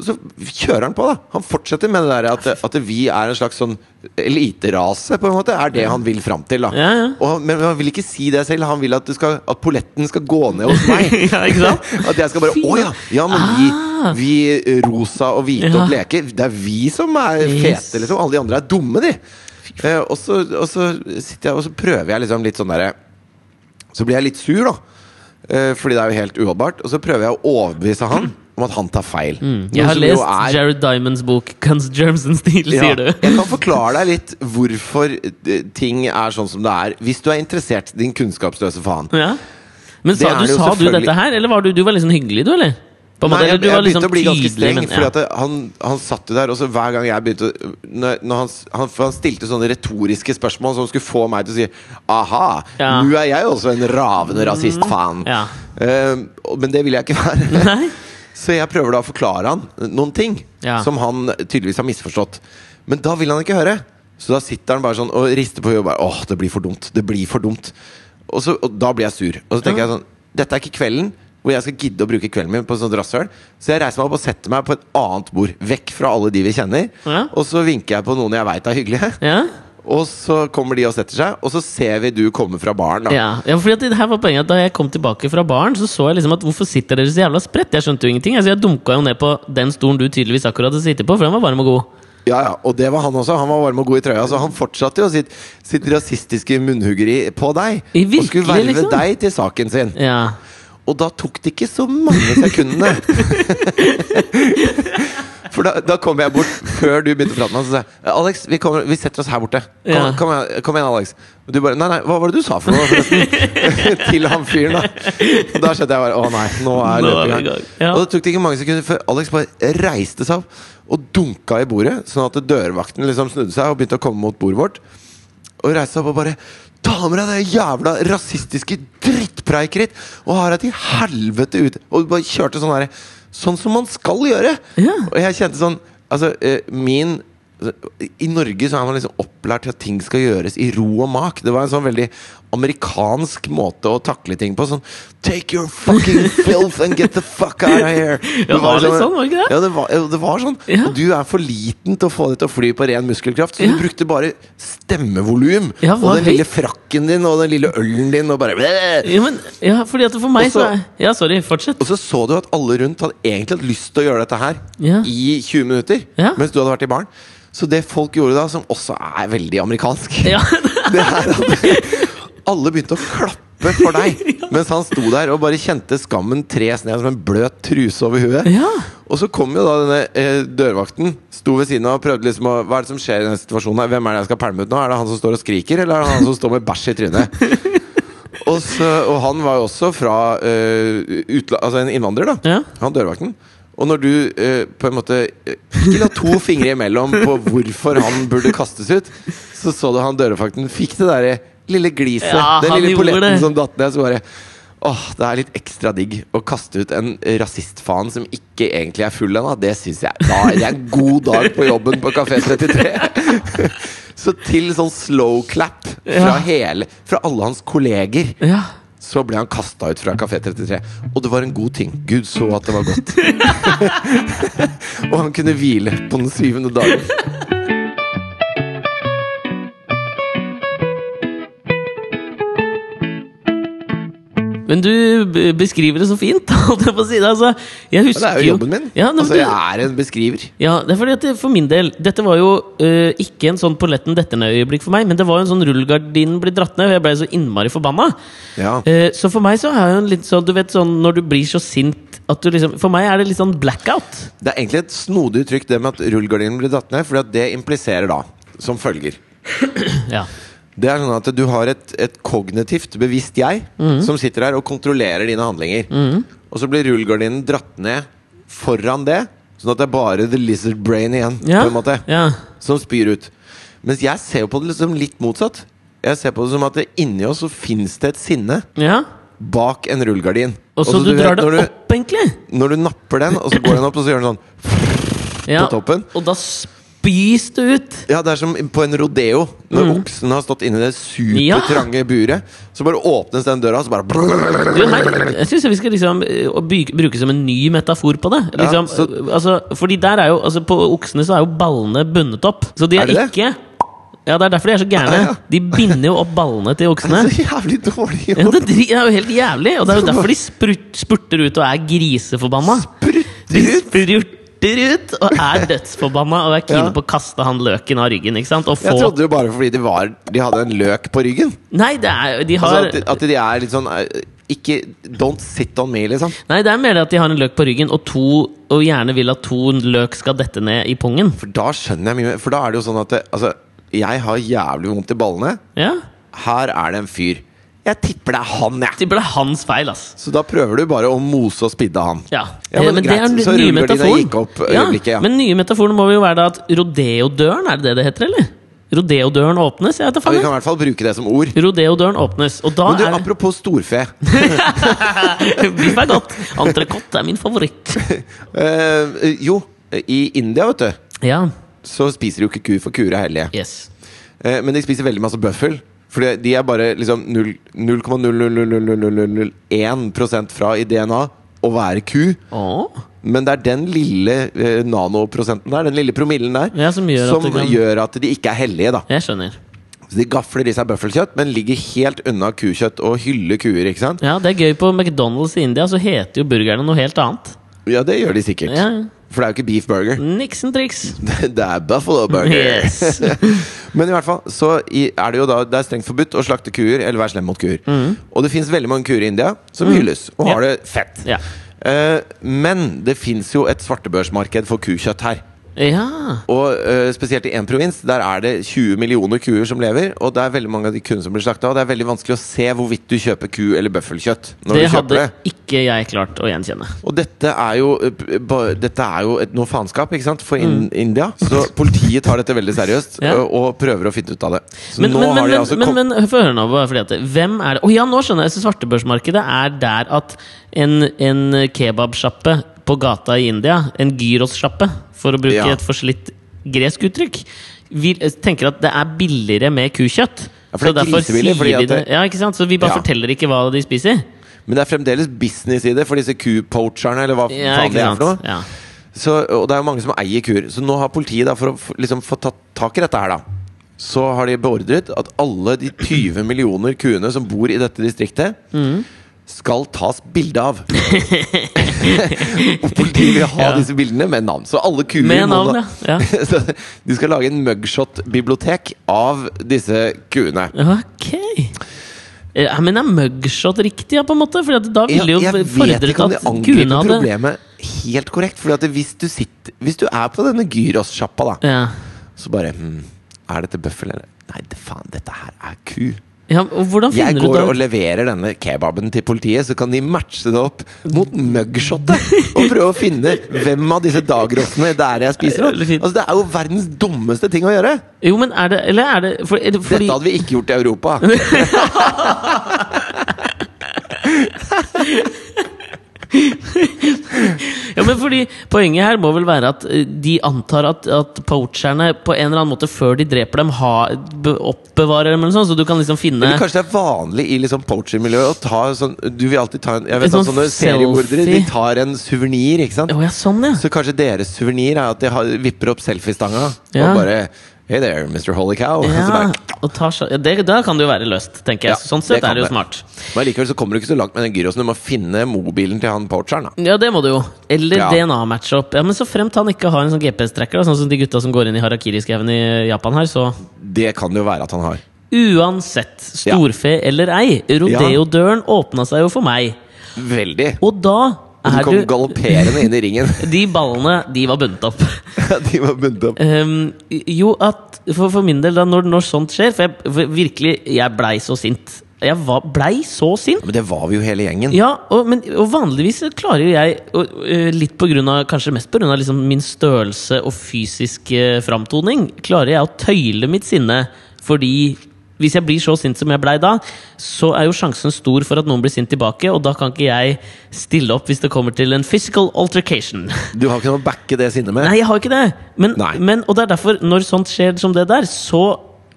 så kjører han på, da. Han fortsetter med det der at, at vi er en slags sånn eliterase, på en måte. Er det han vil fram til, da. Ja, ja. Og, men han vil ikke si det selv. Han vil at, skal, at polletten skal gå ned hos meg. ja? At jeg skal bare Å ja! Ja, men Ah. vi, vi rosa og hvite og bleke, det er vi som er fete, liksom. Alle de andre er dumme, de. Eh, og, så, og så sitter jeg og så prøver jeg liksom litt sånn derre Så blir jeg litt sur, da. Eh, fordi det er jo helt uholdbart. Og så prøver jeg å overbevise han om at han tar feil. Mm. Jeg har lest er- Jared Diamonds bok 'Guns, Germs and Steel', ja, sier du. Jeg kan forklare deg litt hvorfor eh, ting er sånn som det er. Hvis du er interessert, din kunnskapsløse faen. Ja. Men sa, du, sa selvfølgelig... du dette her, eller var du, du var sånn hyggelig, du, eller? På Nei, jeg, jeg, jeg begynte liksom å bli ganske streng. men- ja. at han, han satt jo der, og så hver gang jeg begynte når, når han, han, for han stilte sånne retoriske spørsmål som skulle få meg til å si Aha, Ja. nå er jeg også en ravende rasist, faen. Ja. uh, men det vil jeg ikke være. Nei? Så jeg prøver da å forklare han noen ting Ja. som han tydeligvis har misforstått. Men da vil han ikke høre. Så da sitter han bare sånn og rister på huet og bare Åh, det blir for dumt. Det blir for dumt. Og, så, og da blir jeg sur. Og så tenker jeg sånn Dette er ikke kvelden hvor jeg skal gidde å bruke kvelden min på sånt rasshøl. Så jeg reiser meg opp og setter meg på et annet bord. Vekk fra alle de vi kjenner. Ja. Og så vinker jeg på noen jeg veit er hyggelige. Ja? Og så kommer de og setter seg, og så ser vi du komme fra baren. da Ja, ja fordi det her var poenget Da jeg kom tilbake fra baren, så så jeg liksom at hvorfor sitter dere så jævla spredt? Jeg skjønte jo ingenting. Altså, jeg dunka jo ned på den stolen du tydeligvis akkurat sittet på, for den var varm og god. Ja, ja, og det var han også. Han var varm og god i trøya. Så han fortsatte jo sitt, sitt rasistiske munnhuggeri på deg. I og skulle verve liksom? deg til saken sin. Ja. Og da tok det ikke så mange sekundene. For da, da kom jeg bort før du begynte å prate med han, så sa jeg Alex, vi, kommer, vi setter oss her borte. Kom, Ja. kom, kom igjen, Alex. Og du bare Nei, nei, hva var det du sa for noe, forresten? Til han fyren, da. Og da skjønte jeg bare Å nei, nå er løpet i gang. Ja. Og det tok det ikke mange sekunder før Alex bare reiste seg opp og dunka i bordet, sånn at dørvakten liksom snudde seg og begynte å komme mot bordet vårt. Og reiste seg opp og bare Ta med deg det jævla rasistiske drittpreikeritt! Og har deg til helvete ut! Og bare kjørte sånn herre Sånn som man skal gjøre! Ja. Og jeg kjente sånn Altså, eh, min I Norge så er man liksom opplært til at ting skal gjøres i ro og mak. Det var en sånn veldig amerikansk måte å takle ting på. Sånn Take your fucking filth and get the fuck out of here! Det var litt sånn, var det ikke det? Ja, det var, det var sånn. Ja. Du er for liten til å få det til å fly på ren muskelkraft, så Ja. du brukte bare stemmevolum. Ja, og den lille frakken din og den lille ølen din, og bare Ja, men, ja, fordi at for meg Også, så- er Ja, sorry. Fortsett. Og så så du at alle rundt hadde egentlig hatt lyst til å gjøre dette her i 20 minutter, mens du hadde vært i baren. Så det folk gjorde da, som også er veldig amerikansk Ja, det er at alle begynte å klappe for deg mens han sto der og bare kjente skammen tres ned som en bløt truse over huet. Ja. Og så kom jo da denne eh, dørvakten, sto ved siden av og prøvde liksom å Hva er det som skjer i denne situasjonen? Hvem er det jeg skal pælme ut nå? Er det han som står og skriker, eller er det han som står med bæsj i trynet? og, så, og han var jo også fra eh, utla Altså en innvandrer, da. Ja. Han dørvakten. Og når du eh, på en måte eh, ikke la to fingre imellom på hvorfor han burde kastes ut, så så du han dørvakten fikk det derre lille gliset, Ja, den lille polletten som datt ned. Så bare Åh, det er litt ekstra digg å kaste ut en rasistfaen som ikke egentlig er full ennå. Det syns jeg da er det en god dag på jobben på Kafé 33. Så til sånn slow clap fra, hele, fra alle hans kolleger ja. Så ble han kasta ut fra Kafé 33. Og det var en god ting. Gud så at det var godt. og han kunne hvile på den syvende dagen. Men du beskriver det så fint. jeg på å si det. Altså, jeg Ja, husker det er jo jobben min. Ja, det, altså, jeg er en beskriver. Ja, det er fordi at For min del Dette var jo uh, ikke en sånn polletten dette ned-øyeblikk for meg, men det var jo en sånn rullegardinen blir dratt ned, og jeg ble så innmari forbanna. Ja. Uh, så for meg så er jo en litt sånn Du vet sånn når du blir så sint at du liksom For meg er det litt sånn blackout. Det er egentlig et snodig uttrykk, det med at rullegardinen blir dratt ned, for det impliserer da som følger. Ja. Det er sånn at du har et, et kognitivt bevisst jeg mm. som sitter her og kontrollerer dine handlinger. Og så blir rullegardinen dratt ned foran det, sånn at det er bare the lizard brain igjen. Ja. På en måte ja. Som spyr ut. Mens jeg ser på det liksom litt motsatt. Jeg ser på det som at det inni oss så fins det et sinne ja. bak en rullegardin. Og så du, du, vet, drar det når du, opp, egentlig? Når du napper den, og så går den opp, og så gjør den sånn Ja. på toppen. Og da spys det ut. Ja, det er som på en rodeo. Når Mm. oksen har stått inni det supertrange buret, så bare åpnes den døra, og så bare Du, nei, jeg syns vi skal liksom eh, bruke som en ny metafor på det. Liksom, så- eh, altså, fordi der er jo altså, På oksene så er jo ballene bundet opp. Så de er, Er det? ikke Ja, det er derfor de er så gærne. Ja, ja. De binder jo opp ballene til oksene. Så jævlig dårlig Ja, det er jo helt jævlig, og det er jo derfor de sprut, spurter ut og er griseforbanna. Sprutter ut! Spurter ut og er dødsforbanna og er keen Ja. på å kaste han løken av ryggen. ikke sant? Og Jeg trodde jo bare fordi de, var, de hadde en løk på ryggen. Nei, det er, de har Altså at, de- at de er litt sånn eh, Ikke Don't sit on me, liksom. Nei, det er mer det at de har en løk på ryggen, og, to, og gjerne vil at to løk skal dette ned i pungen. For da skjønner jeg mye. For da er det jo sånn at det, Altså, jeg har jævlig vondt i ballene. Ja, Her er det en fyr. Jeg tipper det er han, jeg. Tipper det er hans feil, ass. Så da prøver du bare å mose og spidde han. Ja, Ja, men Eh, det er Så nye metaforen. gikk opp ja. Men nye metaforen må jo være da at rodeodøren, er det det det heter, eller? Rodeodøren åpnes? Jeg vet Ja, vi kan i hvert fall bruke det som ord. Rodeodøren åpnes, og da Men du, er apropos storfe. Biff er godt. Entrecôte er min favoritt. uh, jo, i India, vet du, Ja. så spiser de jo ikke ku, for kuer er hellige. Yes. Uh, men de spiser veldig masse bøffel. For de er bare liksom null- 0,0000001% fra i DNA å være ku. Åh. Men det er den lille eh, nanoprosenten der, den lille promillen der, Ja, som gjør som at kan- gjør at de ikke er hellige. da Jeg skjønner. Så De gafler i seg bøffelkjøtt, men ligger helt unna kukjøtt og hyller kuer. ikke sant? Ja, det er gøy. På McDonald's i India så heter jo burgerne noe helt annet. Ja, det gjør de sikkert. Ja, ja. For det er jo ikke beef burger. Nixon triks. Det er buffalo burger. Yes. Men i hvert fall så er det jo da Det er strengt forbudt å slakte kuer eller være slem mot kuer. Og det fins veldig mange kuer i India som hylles og har Ja. det fett. Ja. Uh, men det fins jo et svartebørsmarked for kukjøtt her. Ja. Og uh, spesielt i én provins. Der er det 20 millioner kuer som lever. Og det er veldig mange av de kuene som blir slakta. Og det er veldig vanskelig å se hvorvidt du kjøper ku- eller bøffelkjøtt. Når Det du hadde det ikke jeg klart å gjenkjenne. og dette er jo, ba- dette er jo et, noe faenskap ikke sant? for in India. Så politiet tar dette veldig seriøst Mm. Ja. og, og prøver å finne ut av det. Så Men, nå men, men, har de altså men, men få høre nå, fordi at Hvem er det Å ja, nå skjønner jeg! Svartebørsmarkedet er der at en, en kebabsjappe på gata i India, en gyrossjappe, for å bruke Ja. et forslitt gresk uttrykk, vi tenker at det er billigere med kukjøtt. Ja, for det er grisebillig, vi det. Ja, ikke sant? Så vi bare Ja. forteller ikke hva de spiser. Men det er fremdeles business i det for disse kupoacherne, eller hva Ja, faen det er for noe. Ja. Så, og det er jo mange som eier kuer. Så nå har politiet, da, for å liksom få tatt tak i dette her, da så har de beordret at alle de 20 millioner kuene som bor i dette distriktet, Mm. Skal tas bilde av. og politiet vil ha Ja. disse bildene med navn. Så alle kuer Med må navn, da- ja. ja. De skal lage en mugshot-bibliotek av disse kuene. Ok. Eh, men er mugshot riktig, ja, på en måte? For da ville jo jeg vet ikke om de angriper hadde problemet helt korrekt. Fordi hvis du, sitter, hvis du er på denne gyrossjappa, da, ja. så bare hm, Er dette bøffel, eller? Nei, det, faen, dette her er ku. Ja, hvordan Jeg finner du går og leverer denne kebaben til politiet, så kan de matche det opp mot mugshotet! Og prøve å finne hvem av disse dagrottene det er jeg spiser opp. Altså, det er jo verdens dummeste ting å gjøre! Jo, men er det Eller er det for, er det fordi, Dette hadde vi ikke gjort i Europa. Ja, men fordi Poenget her må vel være at eh, de antar at, at poacherne på en eller annen måte før de dreper dem, ha, oppbevarer dem, eller sånn, så du kan liksom finne Eller kanskje det er vanlig i liksom poacher-miljøet å ta sånn Du vil alltid ta en Jeg vet sånn at sånn sånne seriemordere De tar en suvenir, ikke sant? Oh, ja, sånn, ja. Så kanskje deres suvenir er at de har, vipper opp selfiestanga Ja. og bare Hey there, Mr. Holy Cow. Ja, og tar, ja det, Da kan det jo være løst, tenker jeg. Ja, sånn sett er det jo smart. men likevel så kommer du ikke så langt med den gyrosen. Du må finne mobilen til han poacheren. da Ja, det må du jo. Eller. DNA-match-up. Ja, Men så fremt han ikke har en sånn GPS-tracker, sånn som de gutta som går inn i harakiri-skauen i Japan her, så Det kan det jo være at han har. Uansett, storfe eller ei, rodeodøren åpna seg jo for meg. Veldig. Og da Og du kom galopperende inn i ringen. De ballene, de var bundet opp. De var bundet opp. Um, jo, at for, for min del, da, når, når sånt skjer For jeg for virkelig, jeg blei så sint. Jeg var, blei så sint. Men det var vi jo hele gjengen. Ja, og, men, og vanligvis klarer jo jeg, og, øh, litt på grunn av, kanskje mest pga. Liksom min størrelse og fysiske framtoning, klarer jeg å tøyle mitt sinne. Fordi hvis jeg blir så sint som jeg blei da, så er jo sjansen stor for at noen blir sint tilbake, og da kan ikke jeg stille opp hvis det kommer til en physical altercation. Du har ikke noe å backe det sinnet med. Nei, jeg har ikke det. Men, men, og det er derfor, når sånt skjer som det der, så,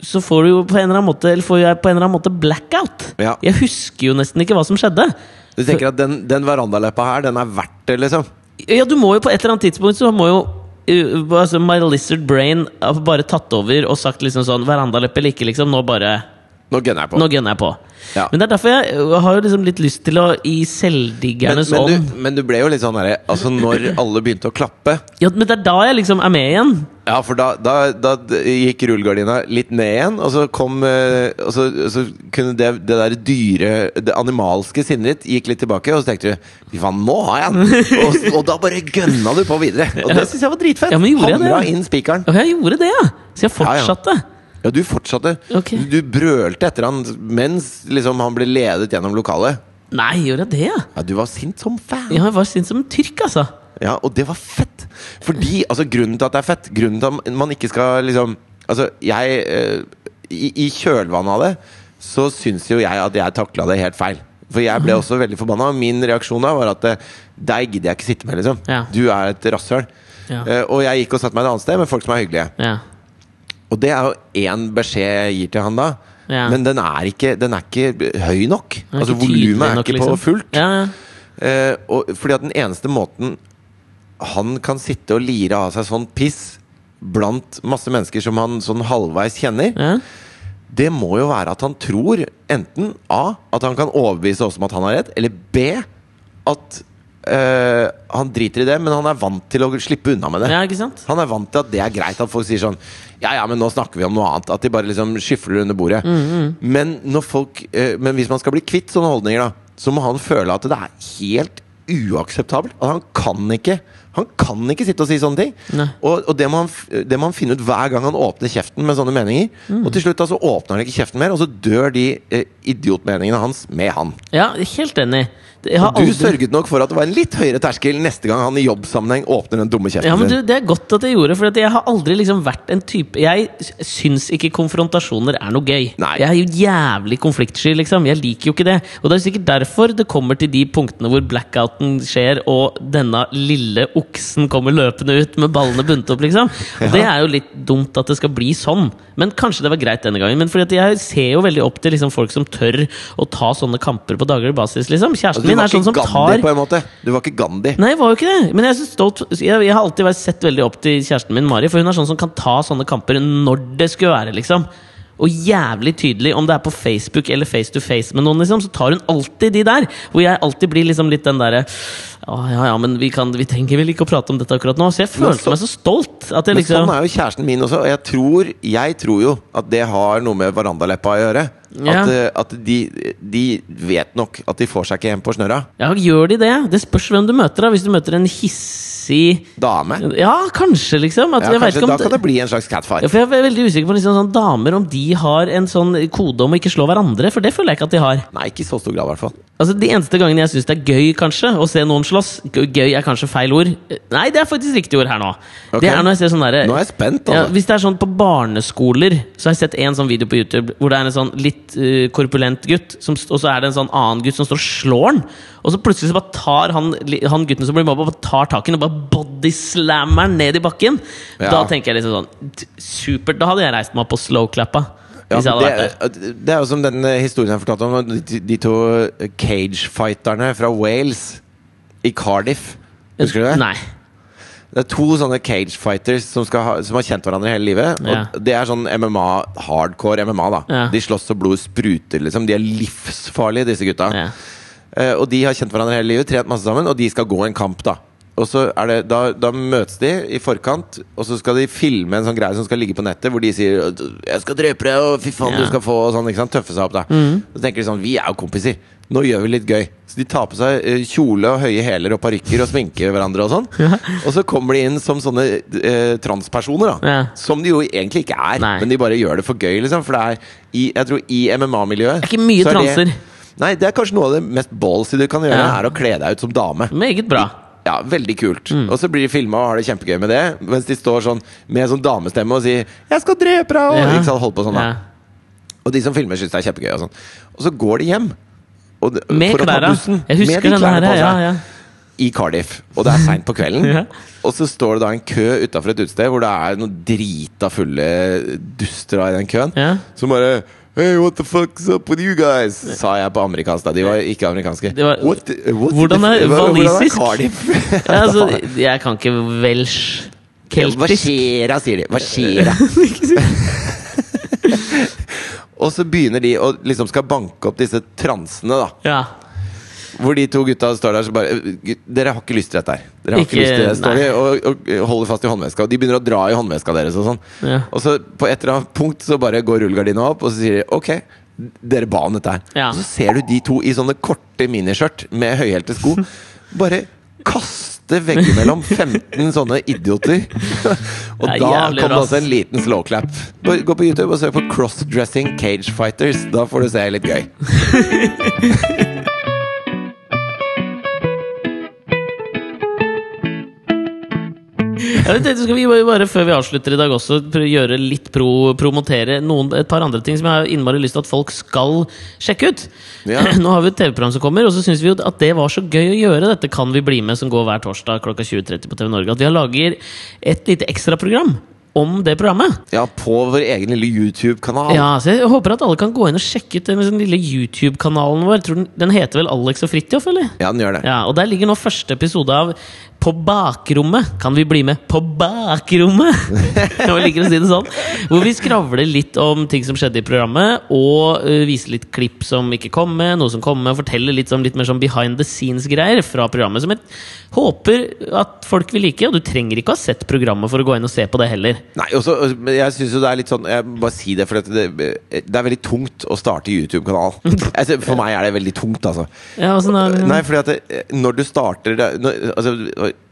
så får du jo på en eller annen måte Eller får jeg på en eller annen måte blackout. Ja. Jeg husker jo nesten ikke hva som skjedde. Du tenker at den, den verandaleppa her, den er verdt det, liksom? Ja, du må jo på et eller annet tidspunkt Så må jo altså, My lizard brain har bare tatt over og sagt liksom sånn Verandaleppe like, liksom. Nå bare Nå gunner jeg på. Nå gunner jeg på. Ja. Men det er derfor jeg uh, har jo liksom litt lyst til å i Men, selvdiggernes men, ånd du, men du ble jo litt sånn herre Altså, når alle begynte å klappe Ja, men det er da jeg liksom er med igjen. Ja, for da, da, da gikk rullegardina litt ned igjen, og så kom eh, Og så, så kunne det, det der dyre Det animalske sinnet ditt gikk litt tilbake, og så tenkte du Fy faen, nå har jeg den! og, og da bare gønna du på videre. Og det syns jeg var dritfett! Ja, Hamra inn spikeren. Og jeg gjorde det, ja. Så jeg Ja, ja. fortsatte. Ja, du fortsatte. Okay. Du brølte etter han mens liksom, han ble ledet gjennom lokalet. Nei, gjorde jeg det, ja? Ja, du var sint som faen. Ja, jeg var sint som en tyrk, altså. Ja, og det var fett! Fordi, altså Grunnen til at det er fett, grunnen til at man ikke skal liksom Altså, jeg eh, i, I kjølvannet av det så syns jo jeg at jeg takla det helt feil. For jeg ble også veldig forbanna. Min reaksjon da var at eh, deg gidder jeg ikke sitte med, liksom. Ja. Du er et rasshøl. Ja. Eh, og jeg gikk og satte meg et annet sted med folk som er hyggelige. Ja. Og det er jo én beskjed jeg gir til han da. Men den er, ikke, den er ikke høy nok. Er altså ikke Volumet er ikke liksom. på fullt. Ja, ja. Eh, og, fordi at den eneste måten han kan sitte og lire av seg sånn piss blant masse mennesker som han sånn halvveis kjenner, ja. det må jo være at han tror enten A. At han kan overbevise oss om at han har rett, eller B. At eh, han driter i det, men han er vant til å slippe unna med det. ja? Han er vant til at det er greit at folk sier sånn Ja, ja, men nå snakker vi om noe annet. At de bare liksom skyfler under bordet. Men, når folk, eh, men hvis man skal bli kvitt sånne holdninger, da, så må han føle at det er helt uakseptabelt. At han kan ikke Han kan ikke sitte og si sånne ting. Og, og det, må han, det må han finne ut hver gang han åpner kjeften med sånne meninger. Og til slutt så åpner han ikke kjeften mer, og så dør de eh, idiotmeningene hans med han. Ja, helt enig. Har du aldri- sørget nok for at det var en litt høyere terskel neste gang han i jobbsammenheng åpner den dumme kjeften Ja, men du. Det er godt at jeg gjorde, for jeg har aldri liksom vært en type Jeg syns ikke konfrontasjoner er noe gøy. Nei. Jeg er jo jævlig konfliktsky, liksom. Jeg liker jo ikke det. Og det er sikkert derfor det kommer til de punktene hvor blackouten skjer, og denne lille oksen kommer løpende ut med ballene bundet opp, liksom. Og det er jo litt dumt at det skal bli sånn. Men kanskje det var greit denne gangen. Men fordi jeg ser jo veldig opp til liksom folk som tør å ta sånne kamper på daglig basis, liksom. Kjæresten du min var er sånn ikke som Gandhi tar på en måte. Du var ikke Gandhi. Nei, jeg var jo ikke det. Men jeg, er så stolt, jeg, jeg har alltid vært sett veldig opp til kjæresten min, Mari. For hun er sånn som kan ta sånne kamper når det skulle være, liksom. og jævlig tydelig, om det er på Facebook eller face to face med noen, liksom, så tar hun alltid de der. Hvor jeg alltid blir liksom litt den derre ja, ja, ja, men vi, kan, vi trenger vel ikke å prate om dette akkurat nå. Så jeg Men følte så- meg så stolt. At jeg Men liksom sånn er jo kjæresten min også, og jeg tror, jeg tror jo at det har noe med verandaleppa å gjøre. Ja. At, eh, at de, de vet nok at de får seg ikke hjem på snørra. Ja, gjør de det? Det spørs hvem du møter. da Hvis du møter en hissig Dame. Ja, kanskje, liksom. At Ja, kanskje, om da kan det bli en slags catfight. Ja, for Jeg er veldig usikker på liksom, sånn, damer om de har en sånn kode om å ikke slå hverandre. For det føler jeg ikke at de har. Nei, ikke i så stor grad, i hvert fall. Altså De eneste gangene jeg syns det er gøy kanskje å se noen slåss Gøy er kanskje feil ord. Nei, det er faktisk riktig ord her nå. Okay. Det er når jeg ser sånn Nå er jeg spent, ja, altså. Hvis det er sånn på barneskoler, så har jeg sett en sånn video på YouTube hvor det er en sånn litt uh, korpulent gutt, som, og så er det en sånn annen gutt som står og slår han. Og så plutselig så bare tar han, han gutten som blir mobba, tar tak i og bare bodyslammer han ned i bakken. Ja. Da tenker jeg liksom sånn Supert. Da hadde jeg reist meg opp og slowclappa. Ja, det, det er jo som den eh, historien jeg fortalte om de, de to cage-fighterne fra Wales i Cardiff. Husker du det? Nei. Det er to sånne cage-fighters som, skal ha, som har kjent hverandre hele livet. Ja. Og Det er sånn MMA, hardcore MMA. da Ja. De slåss så blodet spruter. liksom De er livsfarlige, disse gutta. Ja. Uh, og de har kjent hverandre hele livet, trent masse sammen, og de skal gå en kamp. da Og så er det, da, da møtes de i forkant, og så skal de filme en sånn greie som skal ligge på nettet, hvor de sier 'Jeg skal drepe deg, og fy faen, Ja. du skal få' og sånn. Tøffe seg opp, da. Så tenker de sånn Vi er jo kompiser. Nå gjør vi litt gøy. Så de tar på seg eh, kjole og høye hæler og parykker og sminker hverandre og sånn. Og så kommer de inn som sånne eh, transpersoner, da. Ja. Som de jo egentlig ikke er, Nei. men de bare gjør det for gøy, liksom. For det er i, jeg tror i MMA-miljøet Det er ikke mye er det- transer. Nei, det er kanskje noe av det mest ballsy du kan gjøre, Ja. er å kle deg ut som dame. Meget bra. Ja, Veldig kult. Mm. Og så blir de filma og har det kjempegøy med det, mens de står sånn med sånn damestemme og sier 'Jeg skal drepe deg!' og Ja. ikke sant, holder på sånn da Ja. Og de som filmer, syns det er kjempegøy. Og sånn Og så går de hjem. Og Med bussen, Jeg med de den klærne her. Ja, ja. I Cardiff. Og det er seint på kvelden. Ja. Og så står det da en kø utafor et utested hvor det er noen drita fulle duster i den køen. Ja. Som bare Hey, what the fuck's up with you guys? Sa jeg på amerikansk, da. De var ikke amerikanske. Det var- What what Hvordan er walisisk? Ja, altså, jeg kan ikke welsh. Hva Keltisk. skjer da, sier de. Hva skjer da? Og så begynner de å liksom skal banke opp disse transene, da. Ja. Hvor de to gutta står der så bare Dere har ikke lyst til dette her. Dere har ikke, Ikke- lyst til det, står de og, og holder fast i håndveska. Og de begynner å dra i håndveska deres og sånn. Ja. Og så på et eller annet punkt så bare går rullegardina opp, og så sier de ok. Dere ba om dette her. Ja. Og så ser du de to i sånne korte miniskjørt med høyhælte sko bare kaste veggimellom 15 sånne idioter. og da kom det også en liten slowclap. Gå gå på YouTube og søk på 'crossdressing cage fighters'. Da får du se litt gøy. Jeg vet, skal vi bare, før vi avslutter i dag også gjøre litt pro, promotere noen, et par andre ting som jeg har innmari lyst til at folk skal sjekke ut. Ja. Nå har vi et TV-program som kommer, og så syns vi jo at det var så gøy å gjøre. Dette kan vi bli med, som går hver torsdag klokka 20.30 på TV Norge. At vi har lager et lite ekstraprogram om det programmet. Ja, på vår egen lille YouTube-kanal. Ja, så Jeg håper at alle kan gå inn og sjekke ut den den lille YouTube-kanalen vår. Tror den, den heter vel Alex og Fridtjof, eller? Ja, den gjør det. Ja, og Der ligger nå første episode av På bakrommet. Kan vi bli med på bakrommet? Jeg liker å si det sånn. Hvor vi skravler litt om ting som skjedde i programmet, og uh, viser litt klipp som ikke kom med, noe som kom med, og forteller litt, sånn, litt mer sånn behind the scenes-greier fra programmet. Som jeg håper at folk vil like. Og du trenger ikke å ha sett programmet for å gå inn og se på det heller. Nei, også, jeg synes jo det er litt sånn Jeg må bare si det, for det, det er veldig tungt å starte YouTube-kanal. Altså, for meg er det veldig tungt, altså. Ja, nå, Nei, fordi at det, når du starter det, når, altså,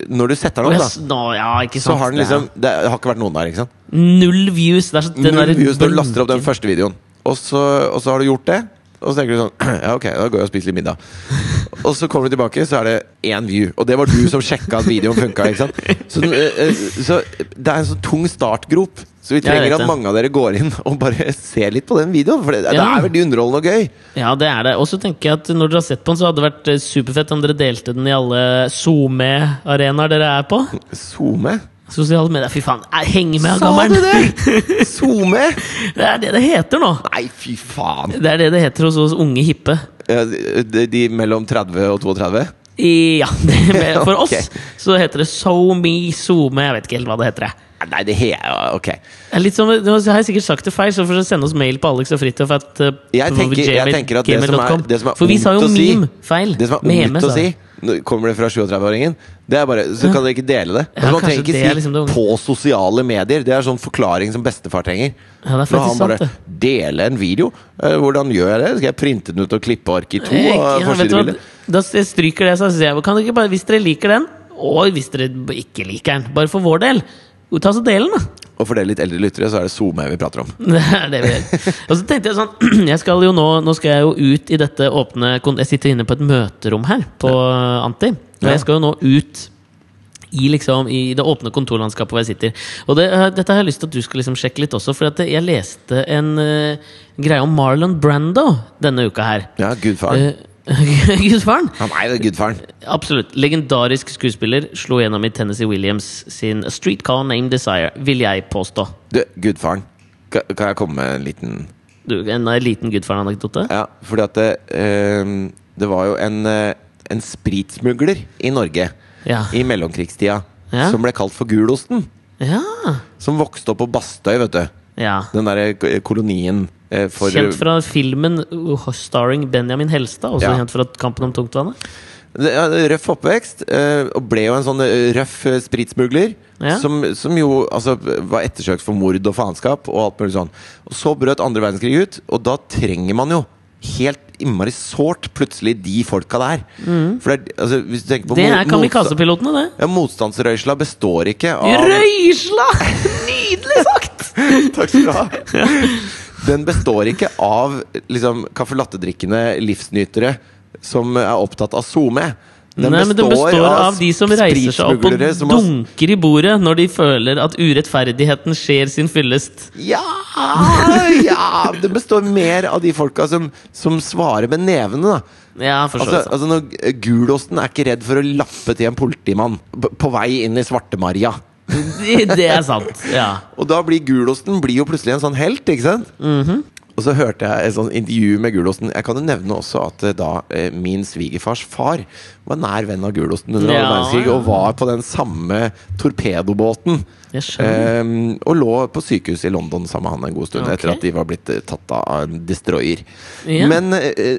når du setter den opp, s- nå, ja, da, så har den liksom Det har ikke vært noen der, ikke sant? Null views. Det er så, den Null der views når du laster opp den første videoen. Og så, og så har du gjort det. Og så tenker du sånn Ja, ok, da går jeg og spiser litt middag. Og så kommer du tilbake, så er det én view. Og det var du som sjekka at videoen funka. Sant? Så, eh, eh, så det er en sånn tung startgrop. Så vi trenger at mange av dere går inn og bare ser litt på den videoen. For det, det Ja. er veldig underholdende og gøy. Ja, det er det. Og så tenker jeg at når dere har sett på den, så hadde det vært eh, superfett om dere delte den i alle SoMe-arenaer dere er på. SoMe? Sosiale medier. Fy faen, eh, heng med, Sa du det?! SoMe? Det er det det heter nå! Nei, fy faen! Det er det det heter hos oss unge hippe. Ja, De, de mellom 30 og 32? Ja, det, For oss så heter det SoMe, SoMe Jeg vet ikke helt hva det heter. jeg. Nei, det he... Ok. Er litt som, nå har jeg sikkert sagt det feil, så får dere sende oss mail på Alex og Fridtjof at uh, Jeg tenker, jeg tenker at det som er, det som er For vi sa jo meme-feil. Det som er ondt hjemme, å si Kommer det fra 37-åringen? Det er bare, Så kan dere ikke dele det. Ja, man trenger ikke er si liksom 'på sosiale medier'. Det er sånn forklaring som bestefar trenger. Ja, det er Når han bare sant, 'dele en video'. Eh, hvordan gjør jeg det? Skal jeg printe den ut og klippe ark i to? Jeg, og ja? Da stryker det, så sier jeg kan dere ikke bare, hvis dere liker den, og hvis dere ikke liker den, bare for vår del, ta så del den, da. Og for dere litt eldre lyttere, så er det SoMe vi prater om. Det er det vi gjør. Og så tenkte jeg sånn jeg skal jo nå, nå skal jeg jo ut i dette åpne Jeg sitter inne på et møterom her på Anti. Og jeg skal jo nå ut i, liksom, i det åpne kontorlandskapet hvor jeg sitter. Og det, eh, dette har jeg lyst til at du skal liksom sjekke litt også, for at jeg leste en uh, greie om Marlon Brando denne uka her. Ja, gudfaren. Uh, Gudfaren! Han er jo gudfaren. Absolutt. Legendarisk skuespiller. Slo gjennom i Tennessee Williams sin Streetcar Named Desire, vil jeg påstå. Du, gudfaren. Kan kan jeg komme med en liten Du, en liten Gudfaren-anekdote? Ja, fordi at det, eh, det var jo en, eh, en spritsmugler i Norge Ja. i mellomkrigstida Ja. som ble kalt for Gulosten. ja. Som vokste opp på Bastøy, vet du. ja. Den derre kolonien eh, for Kjent fra filmen uh, starring Benjamin Helstad, også Ja. kjent fra Kampen om tungtvannet. Ja, Røff oppvekst, eh, og ble jo en sånn eh, røff eh, spritsmugler. Ja. Som, som jo altså, var ettersøkt for mord og faenskap og alt mulig sånn. Og så brøt andre verdenskrig ut, og da trenger man jo helt innmari sårt plutselig de folka der. For det altså, hvis du på Mm. Det er kamikazepilotene, det. Ja, Motstandsrøysla består ikke av Røysla! Nydelig sagt! Takk skal du ha. Den består ikke av liksom, caffè latte-drikkende livsnytere som er opptatt av SoMe. Den Nei, men Den består av de som reiser seg opp og dunker i bordet når de føler at urettferdigheten skjer sin fyllest. Ja, ja! Det består mer av de folka som, som svarer med nevene, da. Ja, Altså, altså Gulosten er ikke redd for å lappe til en politimann på, på vei inn i Svartemaria. Det, er sant. Ja. Og da blir Gulosten blir jo plutselig en sånn helt, ikke sant? Mhm. Og så hørte jeg et sånt intervju med Gulosten. Jeg kan jo nevne også at eh, da eh, min svigerfars far var nær venn av Gulosten under Ja, verdenskrig og var på den samme torpedobåten. Um. Og lå på sykehus i London sammen med han en god stund okay. etter at de var blitt tatt av en destroyer. Ja. Men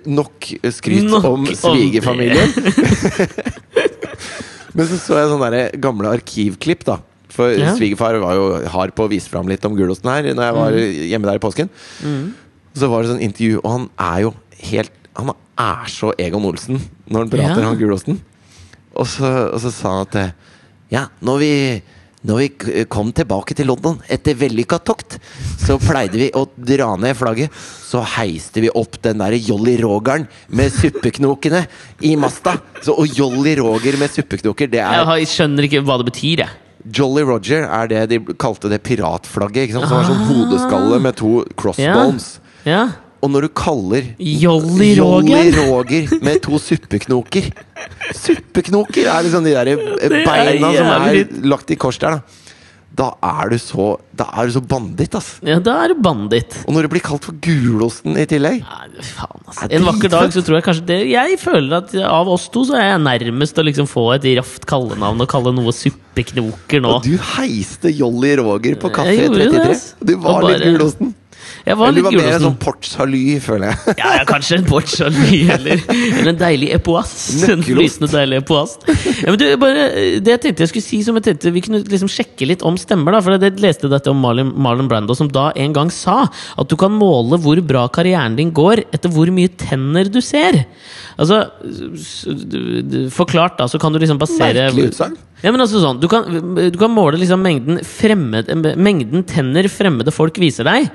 nok skryt Nok om svigerfamilien. Men så så jeg sånne gamle arkivklipp, da. For Ja. svigerfar var jo hard på å vise fram litt om Gulosten her Når jeg var Mm. hjemme der i påsken. Så var det sånn intervju, og han er jo helt Han er så Egon Olsen når han prater, Ja. om Gulosten. Og så, og så sa han at Ja, når vi når vi kom tilbake til London etter vellykka tokt, så pleide vi å dra ned flagget. Så heiste vi opp den derre Jolly Rogeren med suppeknokene i masta. Så, og Jolly Roger med suppeknoker, det er jeg skjønner ikke hva det betyr, jeg. Jolly Roger er det de kalte det piratflagget. Ikke sant? Som var sånn hodeskalle med to crossbones. Ja. Og når du kaller Jolly Jolly Roger. Roger med to suppeknoker Suppeknoker er liksom de der beina er som er lagt i kors der, da. Da er du så Da er du så banditt, ass. ja, da er du banditt. Og når du blir kalt for Gulosten i tillegg Nei, faen. Er En vakker dag så tror jeg kanskje det Jeg føler at av oss to så er jeg nærmest å liksom få et raft kallenavn og kalle noe suppeknoker nå. Og du heiste Jolly Roger på Kafé Jeg gjorde det, 33. Du var litt Gulosten. Jeg var Eller du var mer en sånn portsaly, føler jeg. Ja, ja, kanskje en portsaly, eller, eller en deilig epoisse. En lysende deilig epoisse. Ja, men du, bare, det jeg tenkte jeg skulle si, som jeg tenkte vi kunne liksom sjekke litt om stemmer. da For jeg leste dette om Marlon, Marlon Brando, som da en gang sa at du kan måle hvor bra karrieren din går etter hvor mye tenner du ser. Altså, Forklart, da, så kan du liksom basere Merkelig utsagn. ja, men altså sånn, du kan, du kan måle liksom mengden, fremmed, mengden tenner fremmede folk viser deg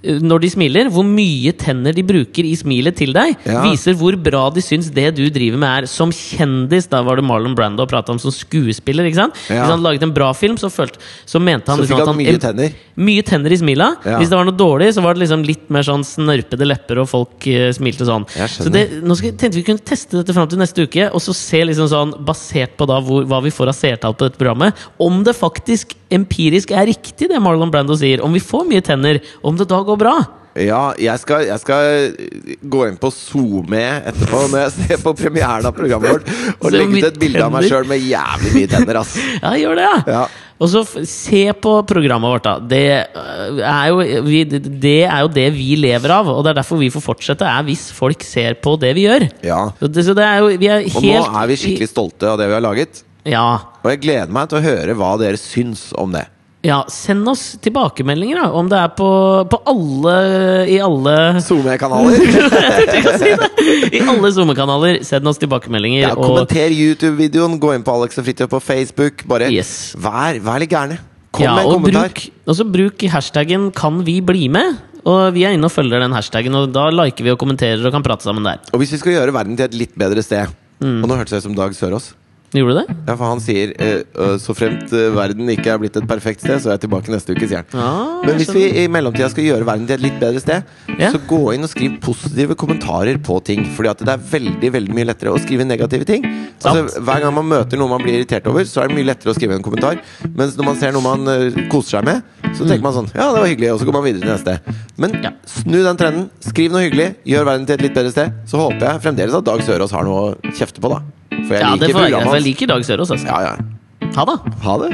når de smiler. Hvor mye tenner de bruker i smilet til deg, Ja. viser hvor bra de syns det du driver med er. Som kjendis, da var det Marlon Brando prata om som skuespiller. ikke sant? Ja. Hvis han laget en bra film, så, følte, så mente han Så liksom fikk at han han mye tenner. Mye tenner i smila. Ja. Hvis det var noe dårlig, så var det liksom litt mer sånn snørpede lepper, og folk uh, smilte sånn. Så det, nå skal, tenkte vi kunne teste dette fram til neste uke, og så se liksom sånn, basert på da hvor, hva vi får av seertall på dette programmet, om det faktisk empirisk er riktig, det Marlon Brando sier. Om vi får mye tenner, om det da går bra. Ja, jeg skal, jeg skal gå inn på SoMe etterpå når jeg ser på premieren av programmet vårt, og legge ut et bilde av meg sjøl med jævlig mye tenner, ass. Ja, gjør det, ja! Ja. Og så se på programmet vårt, da. Det øh, er, jo, vi, det er jo det vi lever av, og det er derfor vi får fortsette, er hvis folk ser på det vi gjør. Ja. Så det, så det er jo Vi er Og nå er vi skikkelig stolte av det vi har laget. Ja. Og jeg gleder meg til å høre hva dere syns om det. Ja. Send oss tilbakemeldinger, da. Om det er på, på alle I alle SoMe-kanaler. Si. I alle SoMe-kanaler. Send oss tilbakemeldinger. Ja, og kommenter YouTube-videoen. Gå inn på Alex og Fridtjof på Facebook. Bare Yes. vær, vær litt gærne. Kom ja, med en og kommentar. bruk, og så bruk hashtaggen 'kan vi bli med'. Og vi er inne og følger den hashtaggen, og da liker vi og kommenterer og kan prate sammen der. Og hvis vi skal gjøre verden til et litt bedre sted Mm. Og nå hørtes jeg ut som Dag Sørås. Gjorde du det? Ja, for han sier øh, så fremt uh, verden ikke er blitt et perfekt sted, så er jeg tilbake neste uke, sier han. Ah, Men hvis vi i mellomtida skal gjøre verden til et litt bedre sted, yeah. så gå inn og skriv positive kommentarer på ting. Fordi at det er veldig veldig mye lettere å skrive negative ting. Altså, hver gang man møter noe man blir irritert over, så er det mye lettere å skrive en kommentar. Mens når man ser noe man uh, koser seg med, så tenker man sånn Ja, det var hyggelig, og så går man videre til neste. Men Mm. Ja. snu den trenden. Skriv noe hyggelig. Gjør verden til et litt bedre sted. Så håper jeg fremdeles at Dag Sørås har noe å kjefte på, da. For jeg Ja, det liker får jeg, programmet for jeg hans. liker Dag Sørås, altså. Ja, ja. Ha det! Ha det.